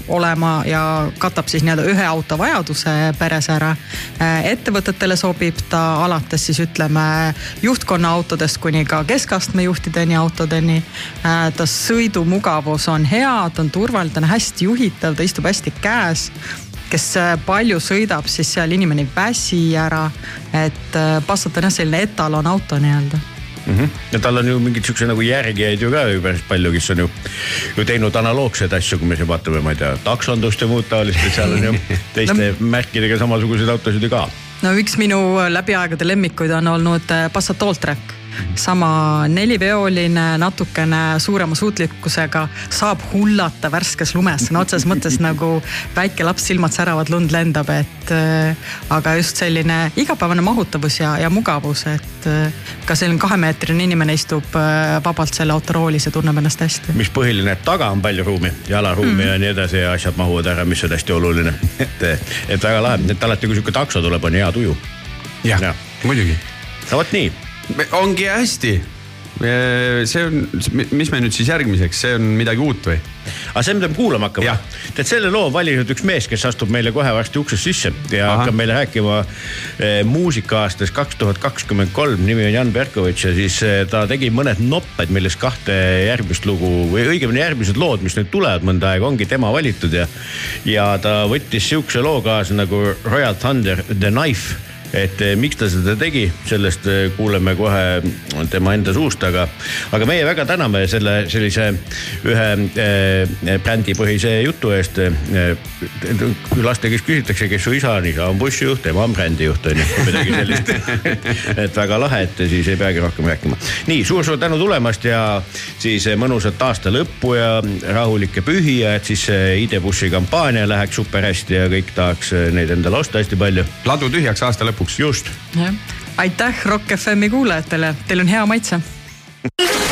olema ja katab siis nii-öelda ühe auto vajaduse peres ära äh,. ettevõtetele sobib ta alates siis ütleme juhtkonna autodest kuni ka keskastme juhtideni autodeni äh,. ta sõidumugavus on hea, ta on turvaline, ta on hästi juhitav, ta istub hästi käes kes äh, palju sõidab, siis seal inimene ei väsi ära. et äh, Passat on jah selline etalonauto nii-öelda ja tal on ju mingeid siukse nagu järgijaid ju ka ju päris palju, kes on ju, ju teinud analoogseid asju, kui me siin vaatame, ma ei tea, taksondust ja muud taolist, et seal on ju [LAUGHS] teiste märkidega samasuguseid autosid ju ka. no üks minu läbi aegade lemmikuid on olnud äh, Passat Alltrack sama neliveoline, natukene suurema suutlikkusega, saab hullata värskes lumes, sõna otseses mõttes nagu väike laps, silmad säravad, lund lendab, et äh, aga just selline igapäevane mahutavus ja, ja mugavus, et äh, ka selline kahemeetrine inimene istub äh, vabalt selle autoroolis ja tunneb ennast hästi. mis põhiline, et taga on palju ruumi, jalaruumi mm. ja nii edasi ja asjad mahuvad ära, mis on hästi oluline. et, et väga lahe, et alati, kui sihuke takso tuleb, on hea tuju. jah ja., muidugi no vot nii ongi hästi. see on, mis me nüüd siis järgmiseks, see on midagi uut või? aga see, mida me kuulama hakkame. tead, selle loo on valinud üks mees, kes astub meile kohe varsti uksest sisse ja Aha. hakkab meile rääkima eh, muusika-aastast kaks tuhat kakskümmend kolm. nimi on Jan Berkovitš ja siis eh, ta tegi mõned nopped, millest kahte järgmist lugu või õigemini järgmised lood, mis nüüd tulevad mõnda aega, ongi tema valitud ja. ja ta võttis sihukese loo kaasa nagu Royal Thunder The Knife et eh, miks ta seda tegi, sellest eh, kuuleme kohe tema enda suust, aga, aga meie väga täname selle sellise ühe äh, brändipõhise jutu eest äh,. laste käest küsitakse, kes su isa on, isa on bussijuht, ema on brändijuht on ju, midagi sellist [LAUGHS] et väga lahe, et siis ei peagi rohkem rääkima. nii suur-suur tänu tulemast ja siis mõnusat aasta lõppu ja rahulikke pühi ja et siis ID-bussi kampaania läheks super hästi ja kõik tahaks neid endale osta hästi palju. ladu tühjaks aasta lõpuks lõpuks, just. aitäh Rock FM-i kuulajatele, teil on hea maitse. [LAUGHS]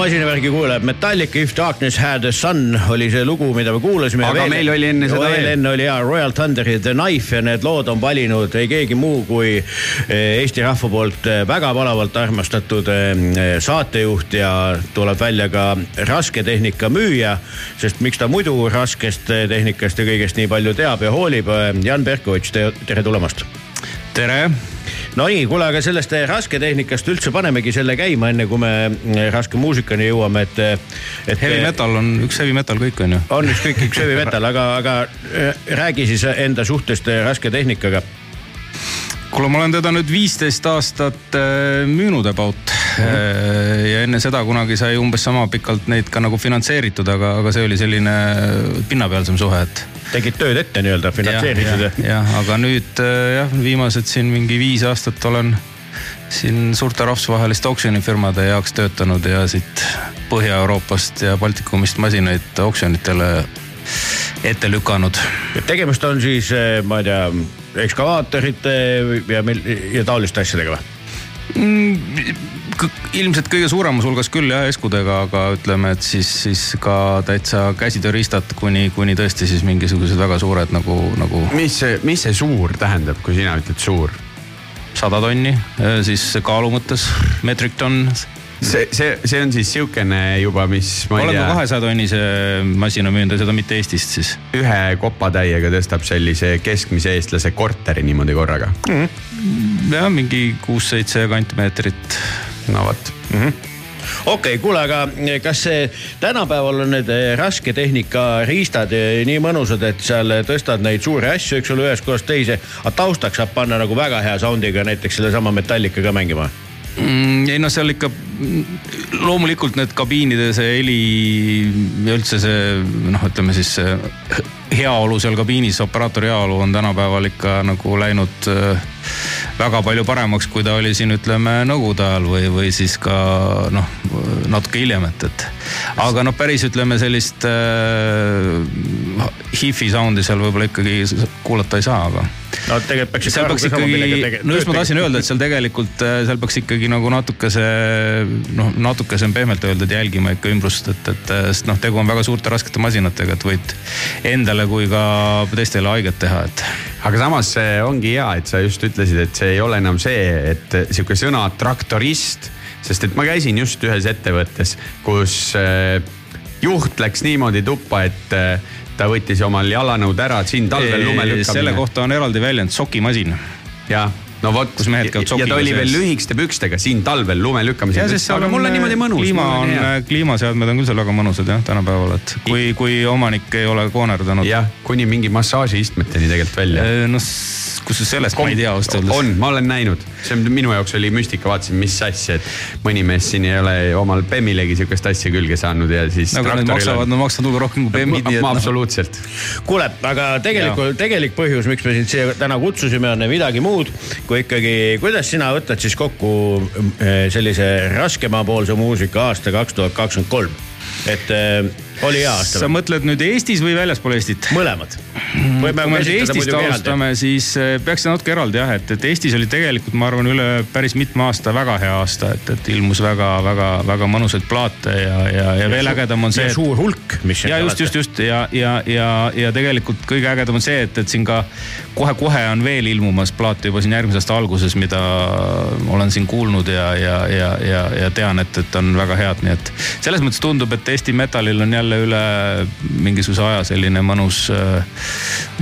masinavärgi kuulajad, Metallica If Darkness Had a Sun oli see lugu, mida me kuulasime. Aga meil oli enne seda veel. veel. enne oli ja Royal Thunderi The Knife ja need lood on valinud ei keegi muu kui eh, Eesti rahva poolt eh, väga palavalt armastatud eh, saatejuht ja tuleb välja ka rasketehnika müüja, sest miks ta muidu raskest eh, tehnikast ja kõigest nii palju teab ja hoolib. Jan Berkovitš, tere tulemast tere, no nii, kuule, aga sellest eh, rasketehnikast üldse panemegi selle käima, enne kui me eh, raske muusikani jõuame, et, et. heavy metal on üks heavy metal kõik on ju. on ükskõik, üks heavy metal, aga, aga eh, räägi siis enda suhtest eh, rasketehnikaga. kuule, ma olen teda nüüd viisteist aastat müünud about äh, ja enne seda kunagi sai umbes sama pikalt neid ka nagu finantseeritud, aga, aga see oli selline pinnapealsem suhe, et. Tegid tööd ette nii-öelda, finantseerisid ja, ja.? jah, aga nüüd äh, jah, viimased siin mingi viis aastat olen siin suurte rahvusvaheliste oksjonifirmade heaks töötanud ja siit Põhja-Euroopast ja Baltikumist masinaid oksjonitele ette lükanud tegemist on siis, ma ei tea, ekskavaatorite ja, ja taoliste asjadega või? Mm, ilmselt kõige suuremas hulgas küll jah, eskudega, aga ütleme, et siis, siis ka täitsa käsitööriistad kuni, kuni tõesti siis mingisugused väga suured nagu, nagu mis see, mis see suur tähendab, kui sina ütled suur? sada tonni, siis kaalu mõttes, metric ton. see, see, see on siis siukene juba, mis ma ei tea, kahesaja tonnise masina müünud ja seda mitte Eestist siis. ühe kopatäiega tõstab sellise keskmise eestlase korteri niimoodi korraga. jah, mingi kuus-seitse kantmeetrit. No vot. okei okay,, kuule, aga kas see tänapäeval on need eh, rasketehnika riistad eh, nii mõnusad, et seal tõstad neid suuri asju, eks ole, ühest kohast teise, aga taustaks saab panna nagu väga hea sound'iga näiteks sellesama Metallicaga mängima? Mm, ei no seal ikka mm, loomulikult need kabiinide see heli ja üldse see noh, ütleme siis see heaolu seal kabiinis, operaatori heaolu on tänapäeval ikka nagu läinud äh, väga palju paremaks, kui ta oli siin ütleme nõukogude ajal või, või siis ka noh, natuke hiljem, et, et. aga noh, päris ütleme sellist äh, hifi sound'i seal võib-olla ikkagi kuulata ei saa, aga no tegelikult peaks seal peaks ikkagi, no just ma tahtsin öelda, et seal tegelikult, seal peaks ikkagi nagu natukese noh, natukese on pehmelt öeldud jälgima ikka ümbrust, et, et sest noh, tegu on väga suurte raskete masinatega, et võid endale kui ka teistele haiget teha, et. aga samas see ongi hea, et sa just ütlesid, et see ei ole enam see, et sihuke sõna traktorist, sest et ma käisin just ühes ettevõttes, kus äh, juht läks niimoodi tuppa, et äh, ta võttis omal jalanõud ära, et siin talvel lume selle lükkamine. kohta on eraldi väljend sokimasin. jah, no vot, Kus mehed käivad ja ta sokiga oli veel sees. lühikeste pükstega siin talvel lume lükkamisel. aga mul on niimoodi mõnus. kliima on, kliimaseadmed on küll seal väga mõnusad jah, tänapäeval, et kui, kui omanik ei ole koonerdanud. jah, kuni mingi massaažiistmeteni tegelikult välja. noh, kusjuures sellest ma ei tea ausalt öeldes. on, ma olen näinud, see on minu jaoks oli müstika, vaatasin, mis asja, et mõni mees siin ei ole omal Bemmilegi sihukest asja külge saanud ja siis. nagu nad maksavad, nad maksavad hulga rohkem kui bemmid, nii et noh. absoluutselt. kuule, aga tegelikult, tegelik põhjus, miks me sind siia täna kutsusime, on midagi muud kui ikkagi, kuidas sina võtad siis kokku eh, sellise raskemapoolse muusika aasta kaks tuhat kakskümmend kolm, et eh, oli hea aasta sa? mõtled nüüd Eestis või väljaspool Eestit? mõlemad. kui me nüüd Eestist alustame, siis eh, peaks natuke eraldi jah, et, et Eestis oli tegelikult, ma arvan, üle päris mitme aasta väga hea aasta, et, et ilmus väga-väga-väga mõnusaid plaate ja, ja, ja veel ägedam on see. ja suur hulk, mis. ja just, just, just ja, ja, ja, ja tegelikult kõige ägedam on see, et, et siin ka kohe-kohe on veel ilmumas plaate juba siin järgmise aasta alguses, mida olen siin kuulnud ja, ja, ja, ja, ja tean, et, et on väga head, nii et selles mõttes tundub, et Eesti metalil on jälle üle mingisuguse aja selline mõnus,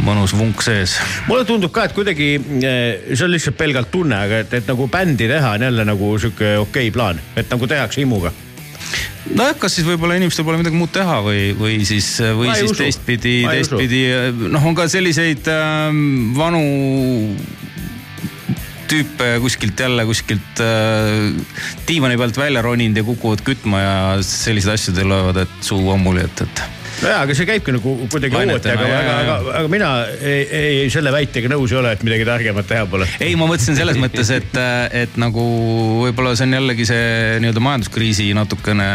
mõnus vunk sees. mulle tundub ka, et kuidagi eh, see on lihtsalt pelgalt tunne, aga et, et nagu bändi teha on jälle nagu sihuke okei okay plaan, et nagu tehakse himuga. nojah, kas siis võib-olla inimestel pole midagi muud teha või, või siis, või Ma ei siis teistpidi, teistpidi noh, on ka selliseid ähm, vanu tüüpe kuskilt jälle kuskilt äh, diivani pealt välja roninud ja kukuvad kütma ja selliseid asju tulevad, et suu ammuli, et, et nojaa, aga see käibki nagu kuidagi Lainetena, aga, aga, aga, aga mina ei, ei selle väitega nõus ei ole, et midagi targemat teha pole. ei, ma mõtlesin selles mõttes, et, et nagu võib-olla see on jällegi see nii-öelda majanduskriisi natukene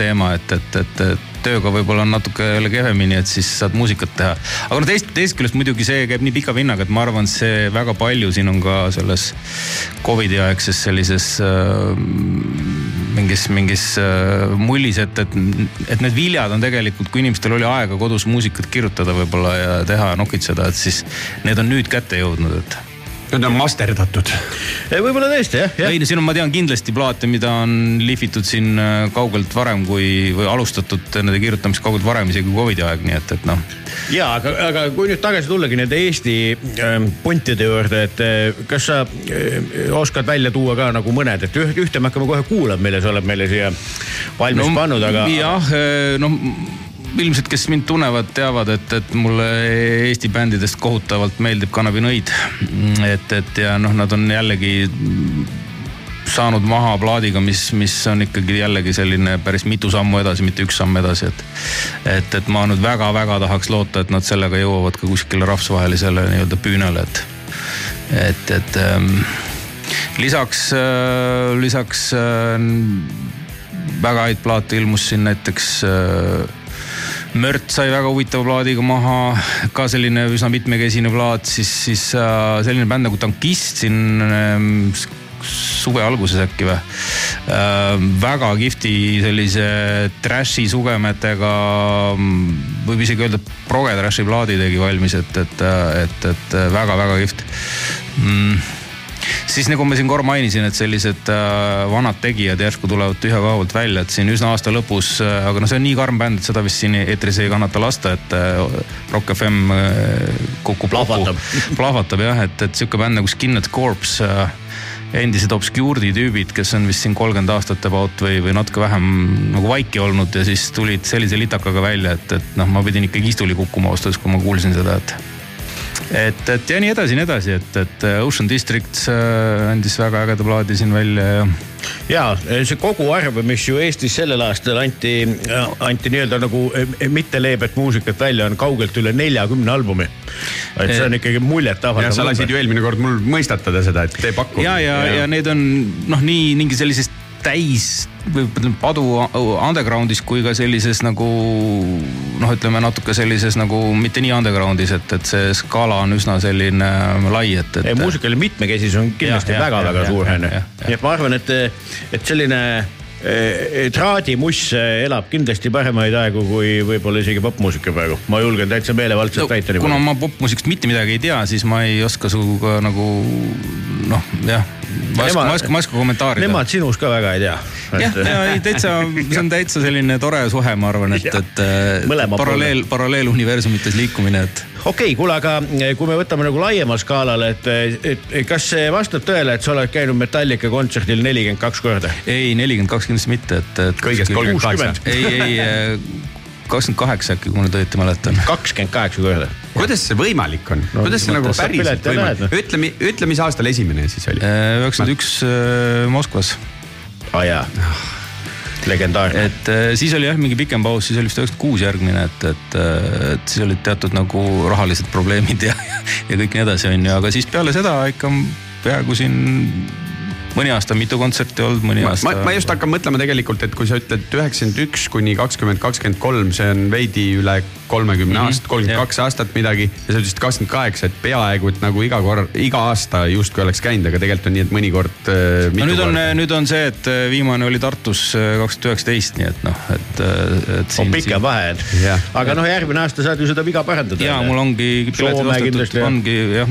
teema, et, et, et, et tööga võib-olla on natuke jälle kehvemini, et siis saad muusikat teha. aga no teist, teisest küljest muidugi see käib nii pika vinnaga, et ma arvan, see väga palju siin on ka selles Covidi aegses sellises äh, mingis, mingis äh, mullis, et, et, et need viljad on tegelikult, kui inimestel oli aega kodus muusikat kirjutada võib-olla ja teha ja nokitseda, et siis need on nüüd kätte jõudnud, et Need on masterdatud. võib-olla tõesti jah, jah. ei no siin on, ma tean kindlasti plaate, mida on lihvitud siin äh, kaugelt varem kui, või alustatud nende kirjutamist kaugelt varem, isegi Covidi aeg, nii et, et noh. ja aga, aga kui nüüd tagasi tullagi nende Eesti ähm, puntide juurde, et äh, kas sa äh, oskad välja tuua ka nagu mõned, et üht, ühte me hakkame kohe kuulama, mille sa oled meile siia valmis no, pannud, aga. jah, noh ilmselt, kes mind tunnevad, teavad, et, et mulle Eesti bändidest kohutavalt meeldib Kannabinõid. et, et ja noh, nad on jällegi saanud maha plaadiga, mis, mis on ikkagi jällegi selline päris mitu sammu edasi, mitte üks samm edasi, et. et, et ma nüüd väga-väga tahaks loota, et nad sellega jõuavad ka kuskile rahvusvahelisele nii-öelda püünele, et, et, et ähm, lisaks äh,, lisaks äh, väga häid plaate ilmus siin näiteks äh, Mört sai väga huvitava plaadiga maha, ka selline üsna mitmekesine plaat, siis, siis äh, selline bänd nagu Tankist siin ähm, suve alguses äkki või äh,. väga kihvti sellise trash'i sugemetega, võib isegi öelda, proge trash'i plaadi tegi valmis, et, et, et, et väga-väga kihvt mm siis nagu ma siin korra mainisin, et sellised äh, vanad tegijad järsku tulevad tühjakohalt välja, et siin üsna aasta lõpus äh,, aga noh, see on nii karm bänd, et seda vist siin eetris ei kannata lasta, et äh, Rock FM äh, kukub Plahvatab. kokku. [LAUGHS] plahvatab jah, et, et sihuke bänd nagu Skinhead Corpse äh, endised Obscure'i tüübid, kes on vist siin kolmkümmend aastat about või, või natuke vähem nagu vaiki olnud ja siis tulid sellise litakaga välja, et, et noh, ma pidin ikkagi istuli kukkuma ausalt öeldes, kui ma kuulsin seda, et et, et ja nii edasi, nii edasi, et, et Ocean District äh, andis väga ägeda plaadi siin välja ja ja see koguarv, mis ju Eestis sellel aastal anti, anti nii-öelda nagu mitte leebet muusikat välja, on kaugelt üle neljakümne albumi. et see on ikkagi ja muljetavaldav. sa lasid ju eelmine kord mul mõistatada seda, et tee pakku. ja, ja, ja need on noh, nii mingi sellises täis padu underground'is kui ka sellises nagu noh, ütleme natuke sellises nagu mitte nii underground'is, et, et see skaala on üsna selline lai, et, et. muusikaline mitmekesisus on kindlasti väga-väga suur jah,. jah. nii et ma arvan, et, et selline eh, traadimuss eh, elab kindlasti paremaid aegu kui võib-olla isegi popmuusika praegu. ma julgen täitsa meelevaldselt väita kuna ma popmuusikast mitte midagi ei tea, siis ma ei oska sinuga nagu noh, jah. Ma ei oska, ma ei oska, ma ei oska kommentaarida. Nemad sinust ka väga ei tea. jah, ja ei täitsa, see on täitsa selline tore suhe, ma arvan, et, et äh, Mõlema paralleel, paralleeluniversumites liikumine, et okei okay,, kuule, aga eh, kui me võtame nagu laiemal skaalal, et, et kas see vastab tõele, et sa oled käinud Metallica kontserdil nelikümmend kaks korda? ei, nelikümmend kaks kindlasti mitte, et, et. Kõigest 38. ei, ei, kakskümmend kaheksa äkki, kui ma nüüd õieti mäletan. kakskümmend kaheksa korda. kuidas see võimalik on No, kuidas see nagu päriselt võimalik lähed,, ütle, ütle, mis aastal esimene siis oli? üheksakümmend üks äh, Moskvas, aa ah, jaa, legendaarne. et äh, siis oli jah mingi pikem paus, siis oli vist üheksakümmend kuus järgmine, et, et, et siis olid teatud nagu rahalised probleemid ja, ja kõik nii edasi, onju, aga siis peale seda ikka peaaegu siin mõni aasta mitu kontserti olnud, mõni ma, aasta. ma, just hakkan mõtlema tegelikult, et kui sa ütled üheksakümmend üks kuni kakskümmend, kakskümmend kolm, see on veidi üle kolmekümne mm -hmm. aastat, kolmkümmend kaks aastat midagi. ja sa ütlesid kakskümmend kaheksa, et peaaegu, et nagu iga kord, iga aasta justkui oleks käinud, aga tegelikult on nii, et mõnikord äh,. no nüüd on, nüüd on see, et äh, viimane oli Tartus kaks tuhat üheksateist, nii et noh, et, et. on pikem vahe. Aga noh, järgmine aasta saad ju seda viga parandada. ja mul ongi piletid ostetud ongi jah,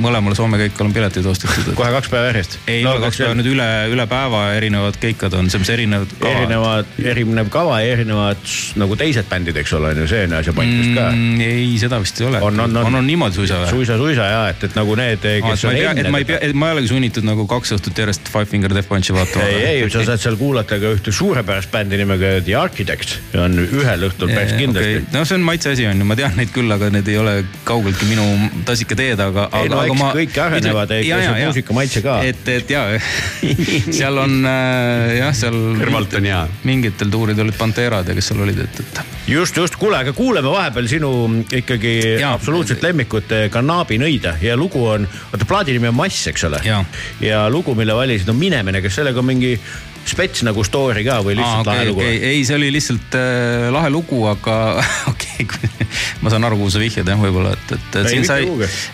mõlemale Soome käikule on piletid ostetud. kohe kaks päeva järjest. ei no,, kaks päeva nüüd üle, üle päeva erinevad keikad on, selles mõttes erinevad erinevad, erinev kava ja erinevad nagu teised bändid, eks ole, on ju see on asja point vist ka. mm,. ei, seda vist ei ole. On, on, on. on, on niimoodi suisa või? suisa, suisa ja et, et nagu need, et kes ma on ei pea, et ma ei pea, enne. et ma ei olegi sunnitud nagu kaks õhtut järjest Five Finger Death Punchi vaatama. ei, ei, sa saad seal kuulata ka ühte suurepärast bändi nimega The Architects, on ühel õhtul päris kindlasti okay.. no see on maitse asi on ju, ma tean neid küll, aga need ei ole kaugeltki minu tassike teed, aga. Ei no eks kõik arenevad, ei, kes on muusikamaitse ka. et, et ja, [LAUGHS] seal on äh, jah, seal. Kõrvalt on hea. mingitel tuuridel olid Panterad ja kes seal olid, et, et. just, just, kuule, aga kuuleme vahepeal sinu ikkagi Jaa. absoluutselt lemmikut eh, Kannaabinõide ja lugu on, oota plaadi nimi on Mass, eks ole ja lugu, mille valisid on Minemine, kas sellega on mingi spets nagu story ka või lihtsalt Aa, lahe okei, lugu okei. ei, see oli lihtsalt äh, lahe lugu, aga [LAUGHS] okei okay,, ma saan aru, kuhu sa vihjad jah, võib-olla, et, et, Ei, sai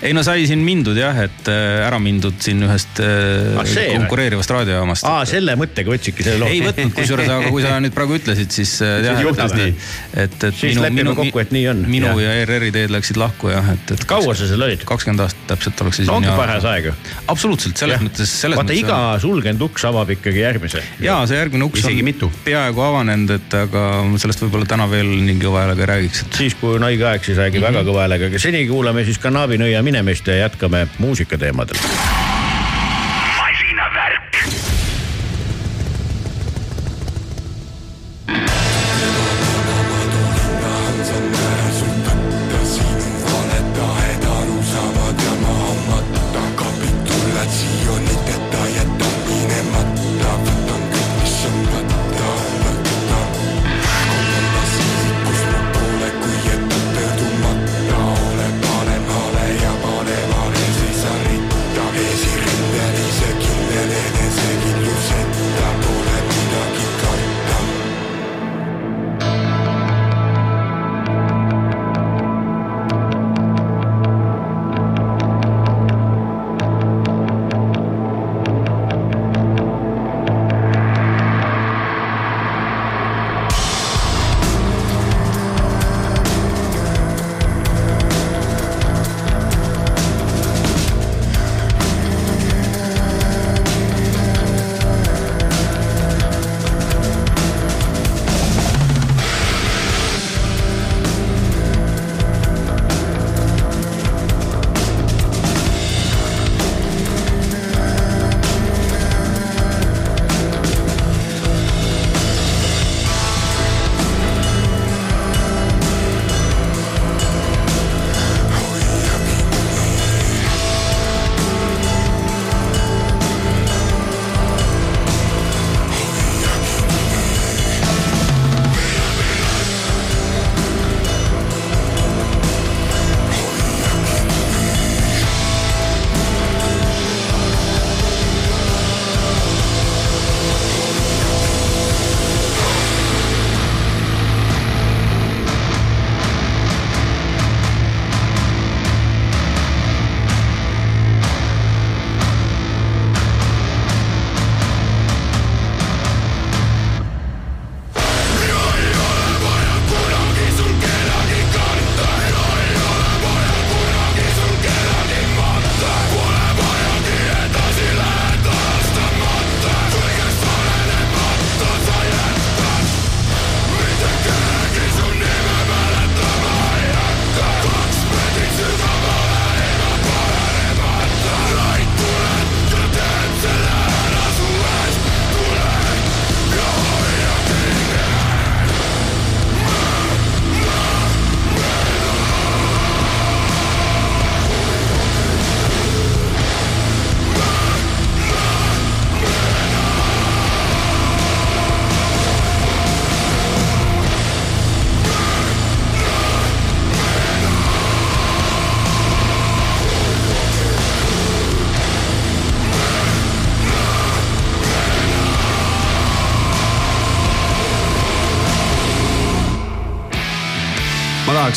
ei no sai siin mindud jah, et äh, ära mindud siin ühest äh, Ah, see konkureerivast raadiojaamast. aa, selle mõttega võtsidki selle loo. ei võtnud, kusjuures, aga kui sa nüüd praegu ütlesid, siis äh, jah, juhtus nii. et, et Siis lepime kokku, et nii on. minu Jah. ja ERR-i teed läksid lahku jah, et, et. kaua sa seal olid? kakskümmend aastat täpselt oleks siis. no ongi paras aeg ju. absoluutselt, selles mõttes, selles vaata, mõttes. iga sulgenud uks avab ikkagi järgmise. Ja see järgmine uks Isegi on mitu. peaaegu avanenud, et aga sellest võib-olla täna veel nii kõva häälega ei räägiks, et siis, kui on haige aeg, siis räägi mm -hmm. väga kõva häälega, aga seni kuulame siis Kanaabinõia minemist ja jätkame muusikateemadel.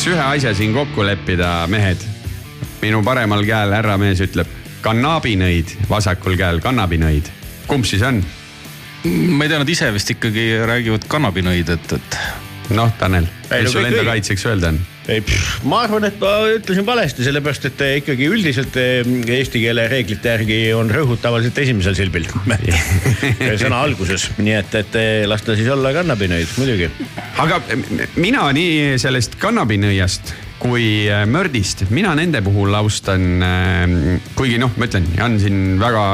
Tahaks ühe asja siin kokku leppida, mehed. minu paremal käel härramees ütleb kannaabinõid, vasakul käel kannabinõid. kumb siis on? ma ei tea, nad ise vist ikkagi räägivad kannabinõid, et, et noh, Tanel, mis sul enda kaitseks öelda on? ei, ma arvan, et ma ütlesin valesti, sellepärast et eh, ikkagi üldiselt eh, eesti keele reeglite järgi on rõhud tavaliselt esimesel silbil. [LAUGHS] Sõna alguses, nii et, et eh, las ta siis olla kannabinõid muidugi. aga mina nii sellest kannabinõiast kui äh, mördist, mina nende puhul austan, kuigi noh, ma ütlen, Jan siin väga,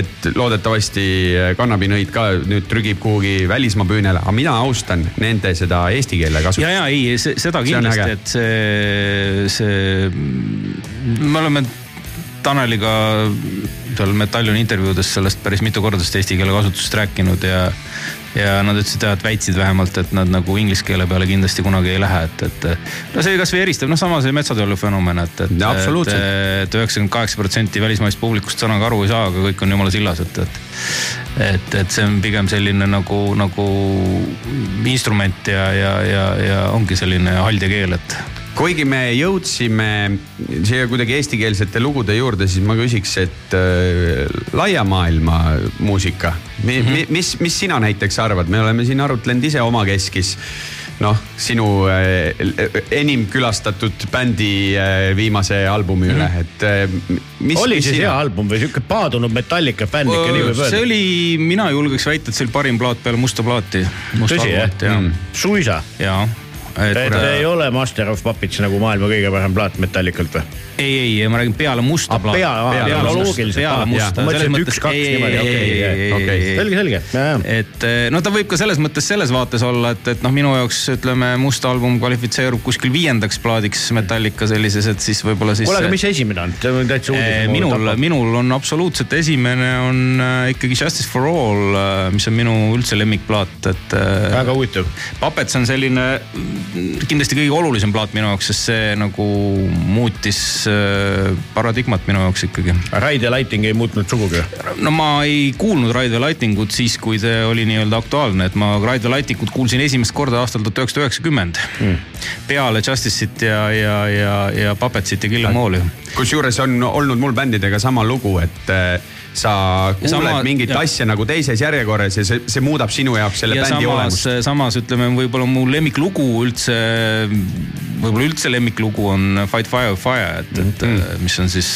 et loodetavasti äh, kannabinõid ka nüüd trügib kuhugi välismaa püünele, aga mina austan nende seda eesti keele ja, kasutust. ja ei, seda on kindlasti, et see, see, me oleme Taneliga seal Metallioni intervjuudes sellest päris mitu korda sellest eesti keele kasutusest rääkinud ja ja nad ütlesid jah, et väitsid vähemalt, et nad nagu inglise keele peale kindlasti kunagi ei lähe, et, et no see kasvõi eristab, noh, sama see metsatöölu fenomen, et, et. Et üheksakümmend kaheksa protsenti välismaist publikust sõnaga aru ei saa, aga kõik on jumala sillas, et, et et, et see on pigem selline nagu, nagu instrument ja, ja, ja, ja ongi selline haldjakeel, et kuigi me jõudsime siia kuidagi eestikeelsete lugude juurde, siis ma küsiks, et äh, laia maailma muusika mi,, mi, mis, mis sina näiteks arvad, me oleme siin arutlenud ise omakeskis noh, sinu äh, enim külastatud bändi äh, viimase albumi üle, et äh, mis. oli siis hea album või sihuke paadunud Metallica fänn ikka nii võib see öelda? oli, mina julgeks väita, et see oli parim plaat peale Musta plaati. tõsi jah mm.? suisa? jaa. Et et ei ole Master of Puppets nagu maailma kõige parem plaat Metallicalt või? ei, ei, ma räägin peale Musta Ah, plaati. pea- peale no musta, loogiliselt, peale ah, musta. Ma mõtlesin, et üks-kaks niimoodi, okei, okei. selge, selge, et eh, no ta võib ka selles mõttes selles vaates olla, et, et noh, minu jaoks ütleme, Must album kvalifitseerub kuskil viiendaks plaadiks Metallica sellises, et siis võib-olla siis. kuule, aga mis esimene on? täitsa uudis. minul, minul on absoluutselt esimene on äh, ikkagi Justice for All, mis on minu üldse lemmikplaat, et. väga huvitav. Puppets on selline kindlasti kõige olulisem plaat minu jaoks, sest see nagu muutis äh, paradigmat minu jaoks ikkagi. Raid ja Lighting ei muutnud sugugi. no ma ei kuulnud Ride the Lightingut siis, kui see oli nii-öelda aktuaalne, et ma Ride the Lightingut kuulsin esimest korda aastal tuhat üheksasada üheksakümmend. peale Justice'it ja, ja, ja, ja Puppetsit ja Kill Em All'i. kusjuures on olnud mul bändidega sama lugu, et äh, sa kuuled sama- mingit ja- asja nagu teises järjekorras ja see, see muudab sinu jaoks selle ja bändi samas olemust., samas ütleme, võib-olla mu lemmiklugu üldse, võib-olla üldse lemmiklugu on Fight Fire with Fire, et, et mm. mis on siis.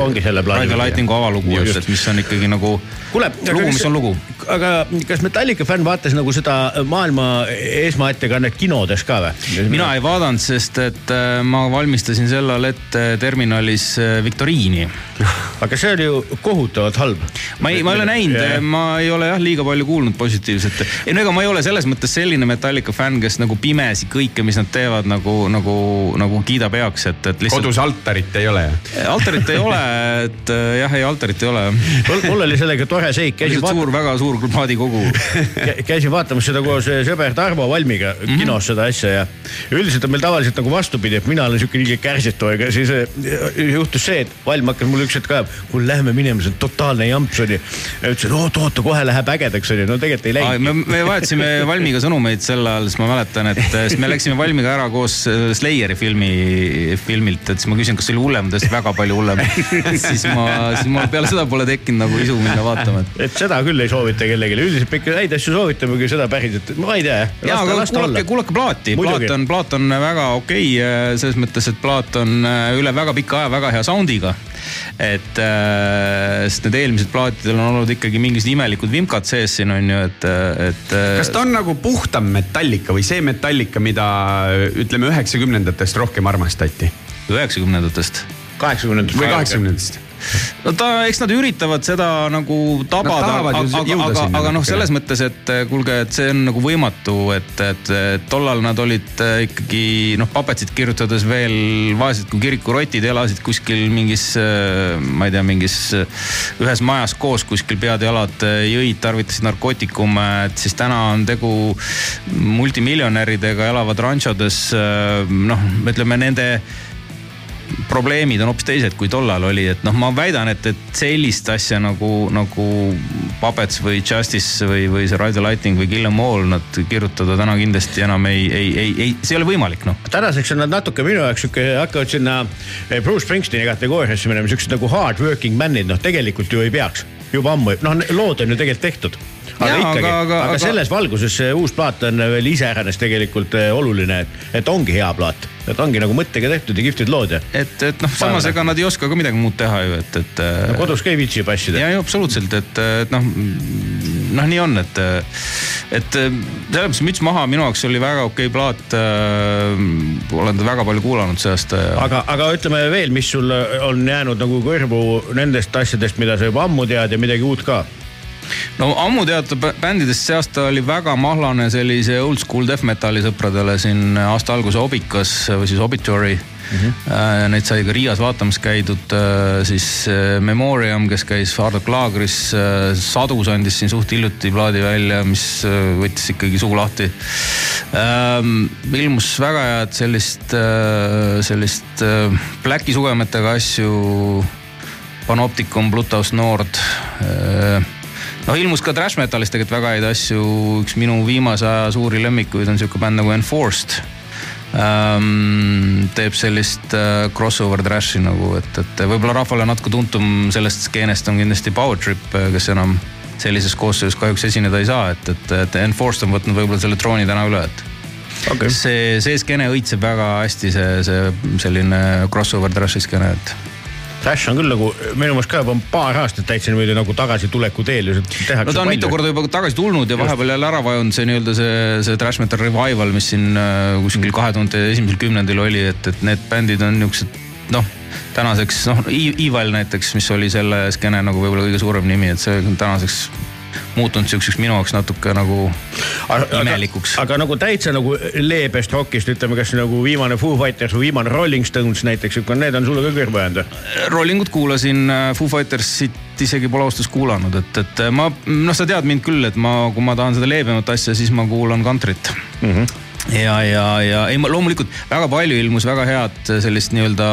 Ongi selle plaadi Ride the lugu, Lightingu jah. avalugu, et, et mis on ikkagi nagu kuule, lugu, mis on lugu. Aga kas Metallica fänn vaatas nagu seda maailma esmaettekannet kinodes ka või? mina ei vaadanud, sest et äh, ma valmistasin sellal ette terminalis äh, viktoriini. [LAUGHS] aga see oli ju kohutavalt halb. ma ei, ma ei ole näinud, ma ei ole jah liiga palju kuulnud positiivset. ei no ega ma ei ole selles mõttes selline Metallica fänn, kes nagu pimesi kõike, mis nad teevad nagu, nagu, nagu kiidab heaks, et, et lihtsalt. kodus altarit ei ole altarit ei ole, et äh, jah, ei altarit ei ole. mul, oli sellega tore seik, käisin suur, väga suur plaadikogu. käisin vaatamas seda koos eh, sõber Tarmo Valmiga mm -hmm. kinos seda asja ja üldiselt on meil tavaliselt nagu vastupidi, et mina olen siuke liiga kärsitu, aga siis eh, juhtus see, et Valm hakkas mulle üks hetk ajama, kuule lähme minema, see on totaalne jamps onju. ütlesin oot, oota, kohe läheb ägedaks onju, no tegelikult ei läinud. me, me vahetasime Valmiga sõnumeid sel ajal, siis ma mäletan, et sest me läksime Valmiga ära koos Slayeri filmi, filmilt, et siis ma küsin, kas see oli hullem, ta ütles väga palju hullem. [LAUGHS] siis ma, siis mul peale seda pole tekkinud nagu isu minna vaatama, et seda küll ei soovita kellelegi, üldiselt me ikka häid asju soovitame, aga seda päriselt, ma ei tea. ja, aga kuulake, kuulake plaati, plaat on, plaat on väga okei okay,, selles mõttes, et plaat on äh, üle väga pika aja väga hea sound'iga. et äh, sest need eelmised plaatidel on olnud ikkagi mingisugused imelikud vimkad sees siin on ju, et, et. kas ta on nagu puhtam Metallica või see Metallica, mida ütleme üheksakümnendatest rohkem armastati? üheksakümnendatest kaheksakümnendatest. või kaheksakümnendatest? No ta, eks nad üritavad seda nagu tabada, aga, aga, aga noh, selles mõttes, et kuulge, et see on nagu võimatu, et, et et tollal nad olid eh, ikkagi noh, Puppetsit kirjutades veel vaesed kui kirikurotid, elasid kuskil mingis, ma ei tea, mingis eh, ühes majas koos kuskil pead-jalad jõid, tarvitasid narkootikume, et siis täna on tegu multimiljonäridega, elavad ranšodes, noh, ütleme nende probleemid on hoopis teised, kui tollal oli, et noh, ma väidan, et, et sellist asja nagu, nagu Puppets või Justice või, või see Ride the Lighting või Kill Em All nad kirjutada täna kindlasti enam ei, ei, ei, ei, see ei ole võimalik, noh. tänaseks on nad natuke minu jaoks sihuke, hakkavad sinna eh, Bruce Springsteeni kategooriasse minema, siuksed nagu hard working man'id, noh tegelikult ju ei peaks. juba ammu, noh lood on ju tegelikult tehtud. Aga Jaa, ikkagi, aga- aga, aga- selles valguses see uus plaat on veel iseäranis tegelikult eh, oluline, et, et ongi hea plaat. et ongi nagu mõttega tehtud ja kihvtid lood ja. et, et noh, samas ega nad ei oska ka midagi muud teha ju, et, et. no kodus ka ei viitsi passida. ja, ja absoluutselt, et, et noh, noh, nii on, et, et selles mõttes müts maha, minu jaoks oli väga okei plaat äh,. olen teda väga palju kuulanud see aasta ja. aga, aga ütleme veel, mis sul on jäänud nagu kõrvu nendest asjadest, mida sa juba ammu tead ja midagi uut ka no ammu teatud bä- bändidest see aasta oli väga mahlane sellise old school death metal'i sõpradele siin aasta alguse Obikas või siis Obituary mm. -hmm. Neid sai ka Riias vaatamas käidud, siis äh, Memoriam, kes käis Hardrock Laagris, Sadus andis siin suht hiljuti plaadi välja, mis äh, võttis ikkagi suu lahti. ilmus väga head sellist, sellist äh, Blacki sugemetega asju Panopticon, Bluetooth Nord. noh, ilmus ka trash metalis tegelikult väga häid asju, üks minu viimase aja suuri lemmikuid on sihuke bänd nagu Enforced ähm,. teeb sellist äh, crossover trash'i nagu, et, et võib-olla rahvale natuke tuntum sellest skeenest on kindlasti Power Trip, kes enam sellises koosseisus kahjuks esineda ei saa, et, et, et Enforced on võtnud võib-olla selle trooni täna üle, et okei, see, see skeene õitseb väga hästi, see, see selline crossover trash'i skeene, et Trash on küll nagu minu meelest ka juba paar aastat täitsa niimoodi nagu tagasituleku teel ju tehakse. no ta on mitu korda juba tagasi tulnud ja vahepeal jälle ära vajunud see nii-öelda see, see trash metal revival, mis siin äh, kuskil kahe tuhande esimesel kümnendil oli, et, et need bändid on niuksed noh, tänaseks noh, Evil näiteks, mis oli selle skeene nagu võib-olla kõige suurem nimi, et see tänaseks muutunud siukseks minu jaoks natuke nagu imelikuks. aga nagu täitsa nagu leebest rokist, ütleme, kas nagu viimane Foo Fighters või viimane Rolling Stones näiteks, need on sulle ka kõrva jäänud või? Rollingut kuulasin, Foo Fightersit isegi pole ausalt öeldes kuulanud, et, et ma, noh, sa tead mind küll, et ma, kui ma tahan seda leebemat asja, siis ma kuulan kantrit mm. -hmm ja, ja, ja ei, loomulikult väga palju ilmus väga head sellist nii-öelda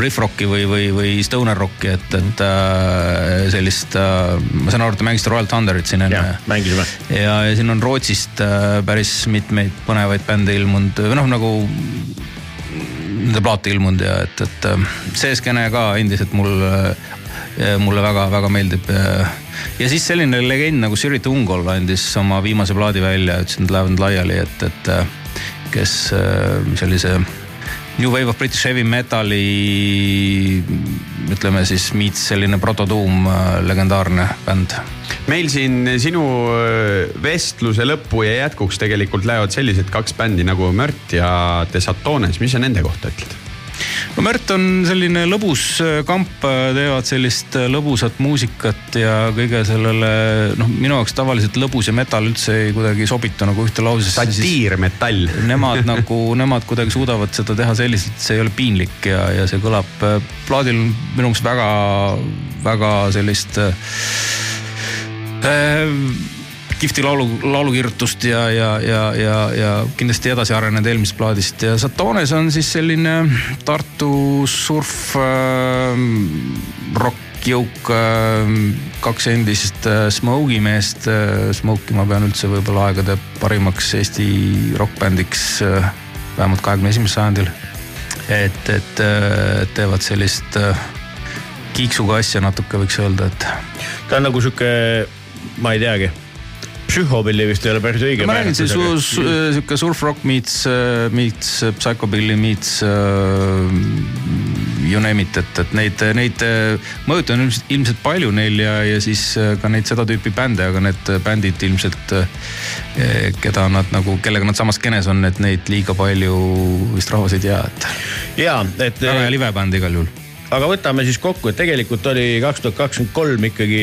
riff rocki või, või, või stoner rocki, et, et äh, sellist äh,, ma saan aru, et te mängisite Royal Thunderit siin enne mängisime. ja, ja siin on Rootsist äh, päris mitmeid põnevaid bände ilmunud või noh, nagu nende plaate ilmunud ja et, et äh, see skeene ka endiselt mul, mulle väga-väga meeldib. ja siis selline legend nagu Sirit Ungol andis oma viimase plaadi välja, ütles, et nad lähevad laiali, et, et äh, kes äh, sellise New Wave of British Heavy Metali ütleme siis meets selline prototuum, legendaarne bänd meil siin sinu vestluse lõppu ja jätkuks tegelikult lähevad sellised kaks bändi nagu Mört ja Desatones, mis sa nende kohta ütled? No Märt on selline lõbus äh, kamp, teevad sellist äh, lõbusat muusikat ja kõige sellele noh, minu jaoks tavaliselt lõbus ja metal üldse ei kuidagi sobitu nagu ühte lausesse. satiirmetall. Nemad [LAUGHS] nagu, nemad kuidagi suudavad seda teha selliselt, see ei ole piinlik ja, ja see kõlab äh, plaadil minu meelest väga, väga sellist äh, äh, kihvti laulu, laulukirjutust ja, ja, ja, ja, ja kindlasti edasi arenenud eelmisest plaadist ja Satones on siis selline Tartu surf äh, rokkjõuk äh,, kaks endist äh, Smoke'i meest äh,. Smoke'i ma pean üldse võib-olla aegade parimaks Eesti rokkbändiks äh, vähemalt kahekümne esimesel sajandil. et, et äh, teevad sellist äh, kiiksuga asja natuke võiks öelda, et ta on nagu sihuke, ma ei teagi, psühhopilli vist ei ole päris õige. ma räägin, see su- su- sihuke surf rock meets, meets psychobilly meets uh, you name it, et, et neid, neid mõjutusi on ilmselt, ilmselt palju neil ja, ja siis äh, ka neid seda tüüpi bände, aga need bändid ilmselt, keda nad nagu, kellega nad samas skeenes on, et neid liiga palju vist rahvas ei tea, et ja, et väga hea live bänd igal juhul aga võtame siis kokku, et tegelikult oli kaks tuhat kakskümmend kolm ikkagi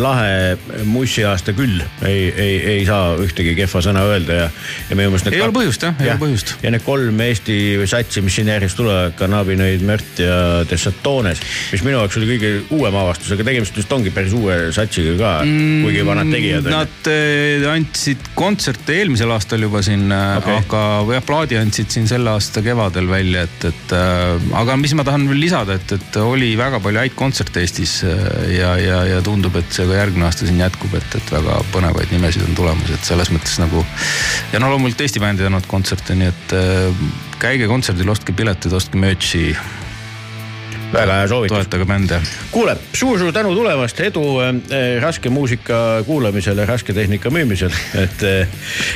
lahe mussiaasta küll. ei, ei, ei saa ühtegi kehva sõna öelda ja, ja minu meelest. Ei ole põhjust, jah, ei ole põhjust. ja need kolm Eesti satsi, mis siin järjest tulevad, Cannabinoid, Mört ja Desatones, mis minu jaoks oli kõige uuem avastus, aga tegemist vist ongi päris uue satsiga ka mm,, kuigi vanad tegijad. Nad eh, andsid kontserte eelmisel aastal juba siin Okei. okay., aga jah, plaadi andsid siin selle aasta kevadel välja, et, et äh, aga mis ma tahan veel lisada, et, et oli väga palju häid kontserte Eestis äh, ja, ja, ja tundub, et see ka järgmine aasta siin jätkub, et, et väga põnevaid nimesid on tulemas, et selles mõttes nagu. ja no loomulikult Eesti bändid annavad kontserte, nii et äh, käige kontserdil, ostke piletid, ostke merch'i, väga hea soovitus. toetage bände. kuule suur,, suur-suur tänu tulemast, edu äh, raske muusika kuulamisel ja raske tehnika müümisel, [LAUGHS] et äh,.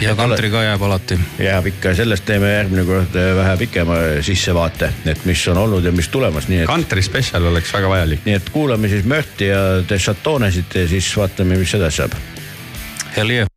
ja kantri ka jääb alati jääb ikka, sellest teeme järgmine kord äh, vähe pikema sissevaate, et mis on olnud ja mis tulemas, nii et. kantri spetsial oleks väga vajalik. nii et kuulame siis Mörti ja Desatonesit ja siis vaatame, mis edasi saab. hell yeah.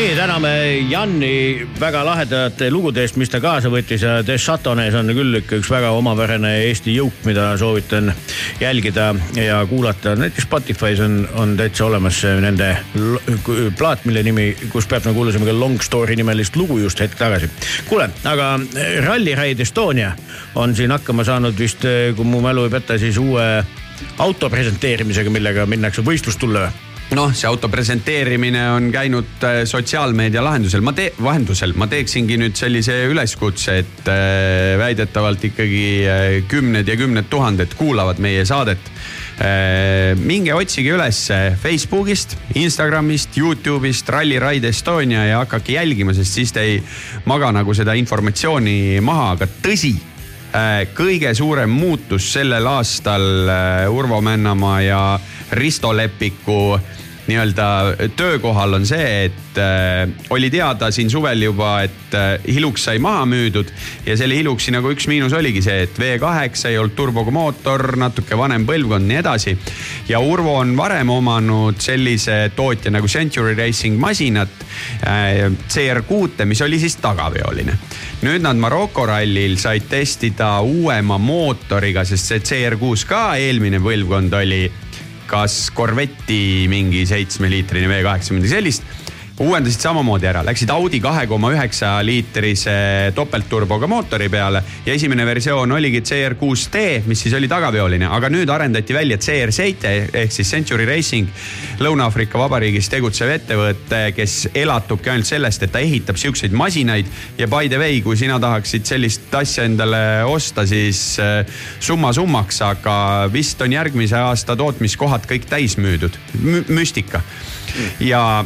nii, täname Janni väga lahedate lugude eest, mis ta kaasa võttis ja Des Chatones on küll ikka üks väga omapärane Eesti jõuk, mida soovitan jälgida ja kuulata. näiteks Spotify's on, on täitsa olemas nende plaat, mille nimi, kus Pärnu kuulasime ka Long Story nimelist lugu just hetk tagasi. kuule, aga Rally Ride Estonia on siin hakkama saanud vist, kui mu mälu ei peta, siis uue auto presenteerimisega, millega minnakse võistlustulle või? noh, see auto presenteerimine on käinud äh, sotsiaalmeedia lahendusel, ma tee-, vahendusel, ma teeksingi nüüd sellise üleskutse, et äh, väidetavalt ikkagi äh, kümned ja kümned tuhanded kuulavad meie saadet. Minge otsige üles Facebookist, Instagramist, Youtube'ist Rally Ride Estonia ja hakake jälgima, sest siis te ei maga nagu seda informatsiooni maha, aga tõsi kõige suurem muutus sellel aastal äh, Urvo Männamaa ja Risto Leppiku nii-öelda töökohal on see, et äh, oli teada siin suvel juba, et äh, Hilux sai maha müüdud ja selle Hiluxi nagu üks miinus oligi see, et V8 ei olnud turboga mootor, natuke vanem põlvkond, nii edasi. ja Urvo on varem omanud sellise tootja nagu Century Racing masinat äh, CR6-e, mis oli siis tagaveoline. Nüüd nad Maroko rallil said testida uuema mootoriga, sest see CR6 ka eelmine põlvkond oli. Kas Corvetti mingi seitsmeliitrine V8 või midagi sellist uuendasid samamoodi ära, läksid Audi kahe koma üheksa liitrise topeltturboga mootori peale ja esimene versioon oligi CR6T, mis siis oli tagaveoline, aga nüüd arendati välja CR7 ehk siis Century Racing, Lõuna-Aafrika Vabariigis tegutsev ettevõte, kes elatubki ainult sellest, et ta ehitab siukseid masinaid. Ja by the way, kui sina tahaksid sellist asja endale osta, siis äh, summa summaks, aga vist on järgmise aasta tootmiskohad kõik täis müüdud M, müstika. Ja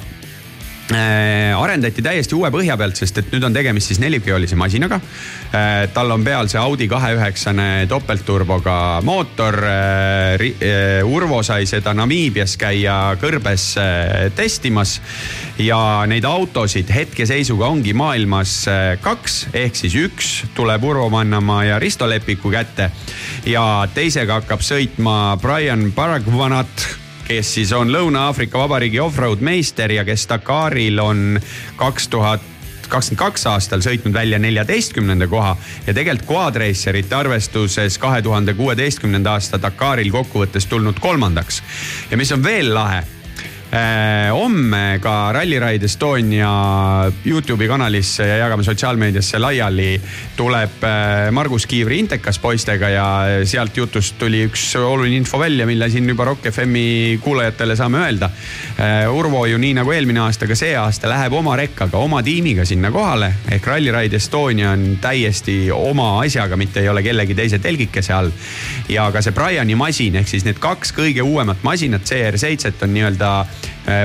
arendati täiesti uue põhja pealt, sest et nüüd on tegemist siis nelikveolise masinaga äh,. tal on peal see Audi kahe üheksane topeltturboga mootor äh,. Äh, Urvo sai seda Namiibias käia kõrbes äh, testimas ja neid autosid hetkeseisuga ongi maailmas äh, kaks, ehk siis üks tuleb Urvo Mannamaa ja Risto Leppiku kätte ja teisega hakkab sõitma Brian Baragvanat kes siis on Lõuna-Aafrika Vabariigi offroad meister ja kes Dakaril on kaks tuhat kakskümmend kaks aastal sõitnud välja neljateistkümnenda koha ja tegelikult Quadracerite arvestuses kahe tuhande kuueteistkümnenda aasta Dakaril kokkuvõttes tulnud kolmandaks. ja mis on veel lahe homme ka Rally Ride Estonia Youtube'i kanalisse ja jagame sotsiaalmeediasse laiali tuleb eh, Margus Kiivri Intekas poistega ja sealt jutust tuli üks oluline info välja, mille siin juba Rock FM-i kuulajatele saame öelda. Urvo ju nii nagu eelmine aasta, ka see aasta läheb oma rekkaga, oma tiimiga sinna kohale ehk Rally Ride Estonia on täiesti oma asjaga, mitte ei ole kellegi teise telgikese all. ja ka see Briani masin ehk siis need kaks kõige uuemat masinat, CR7-t on nii-öelda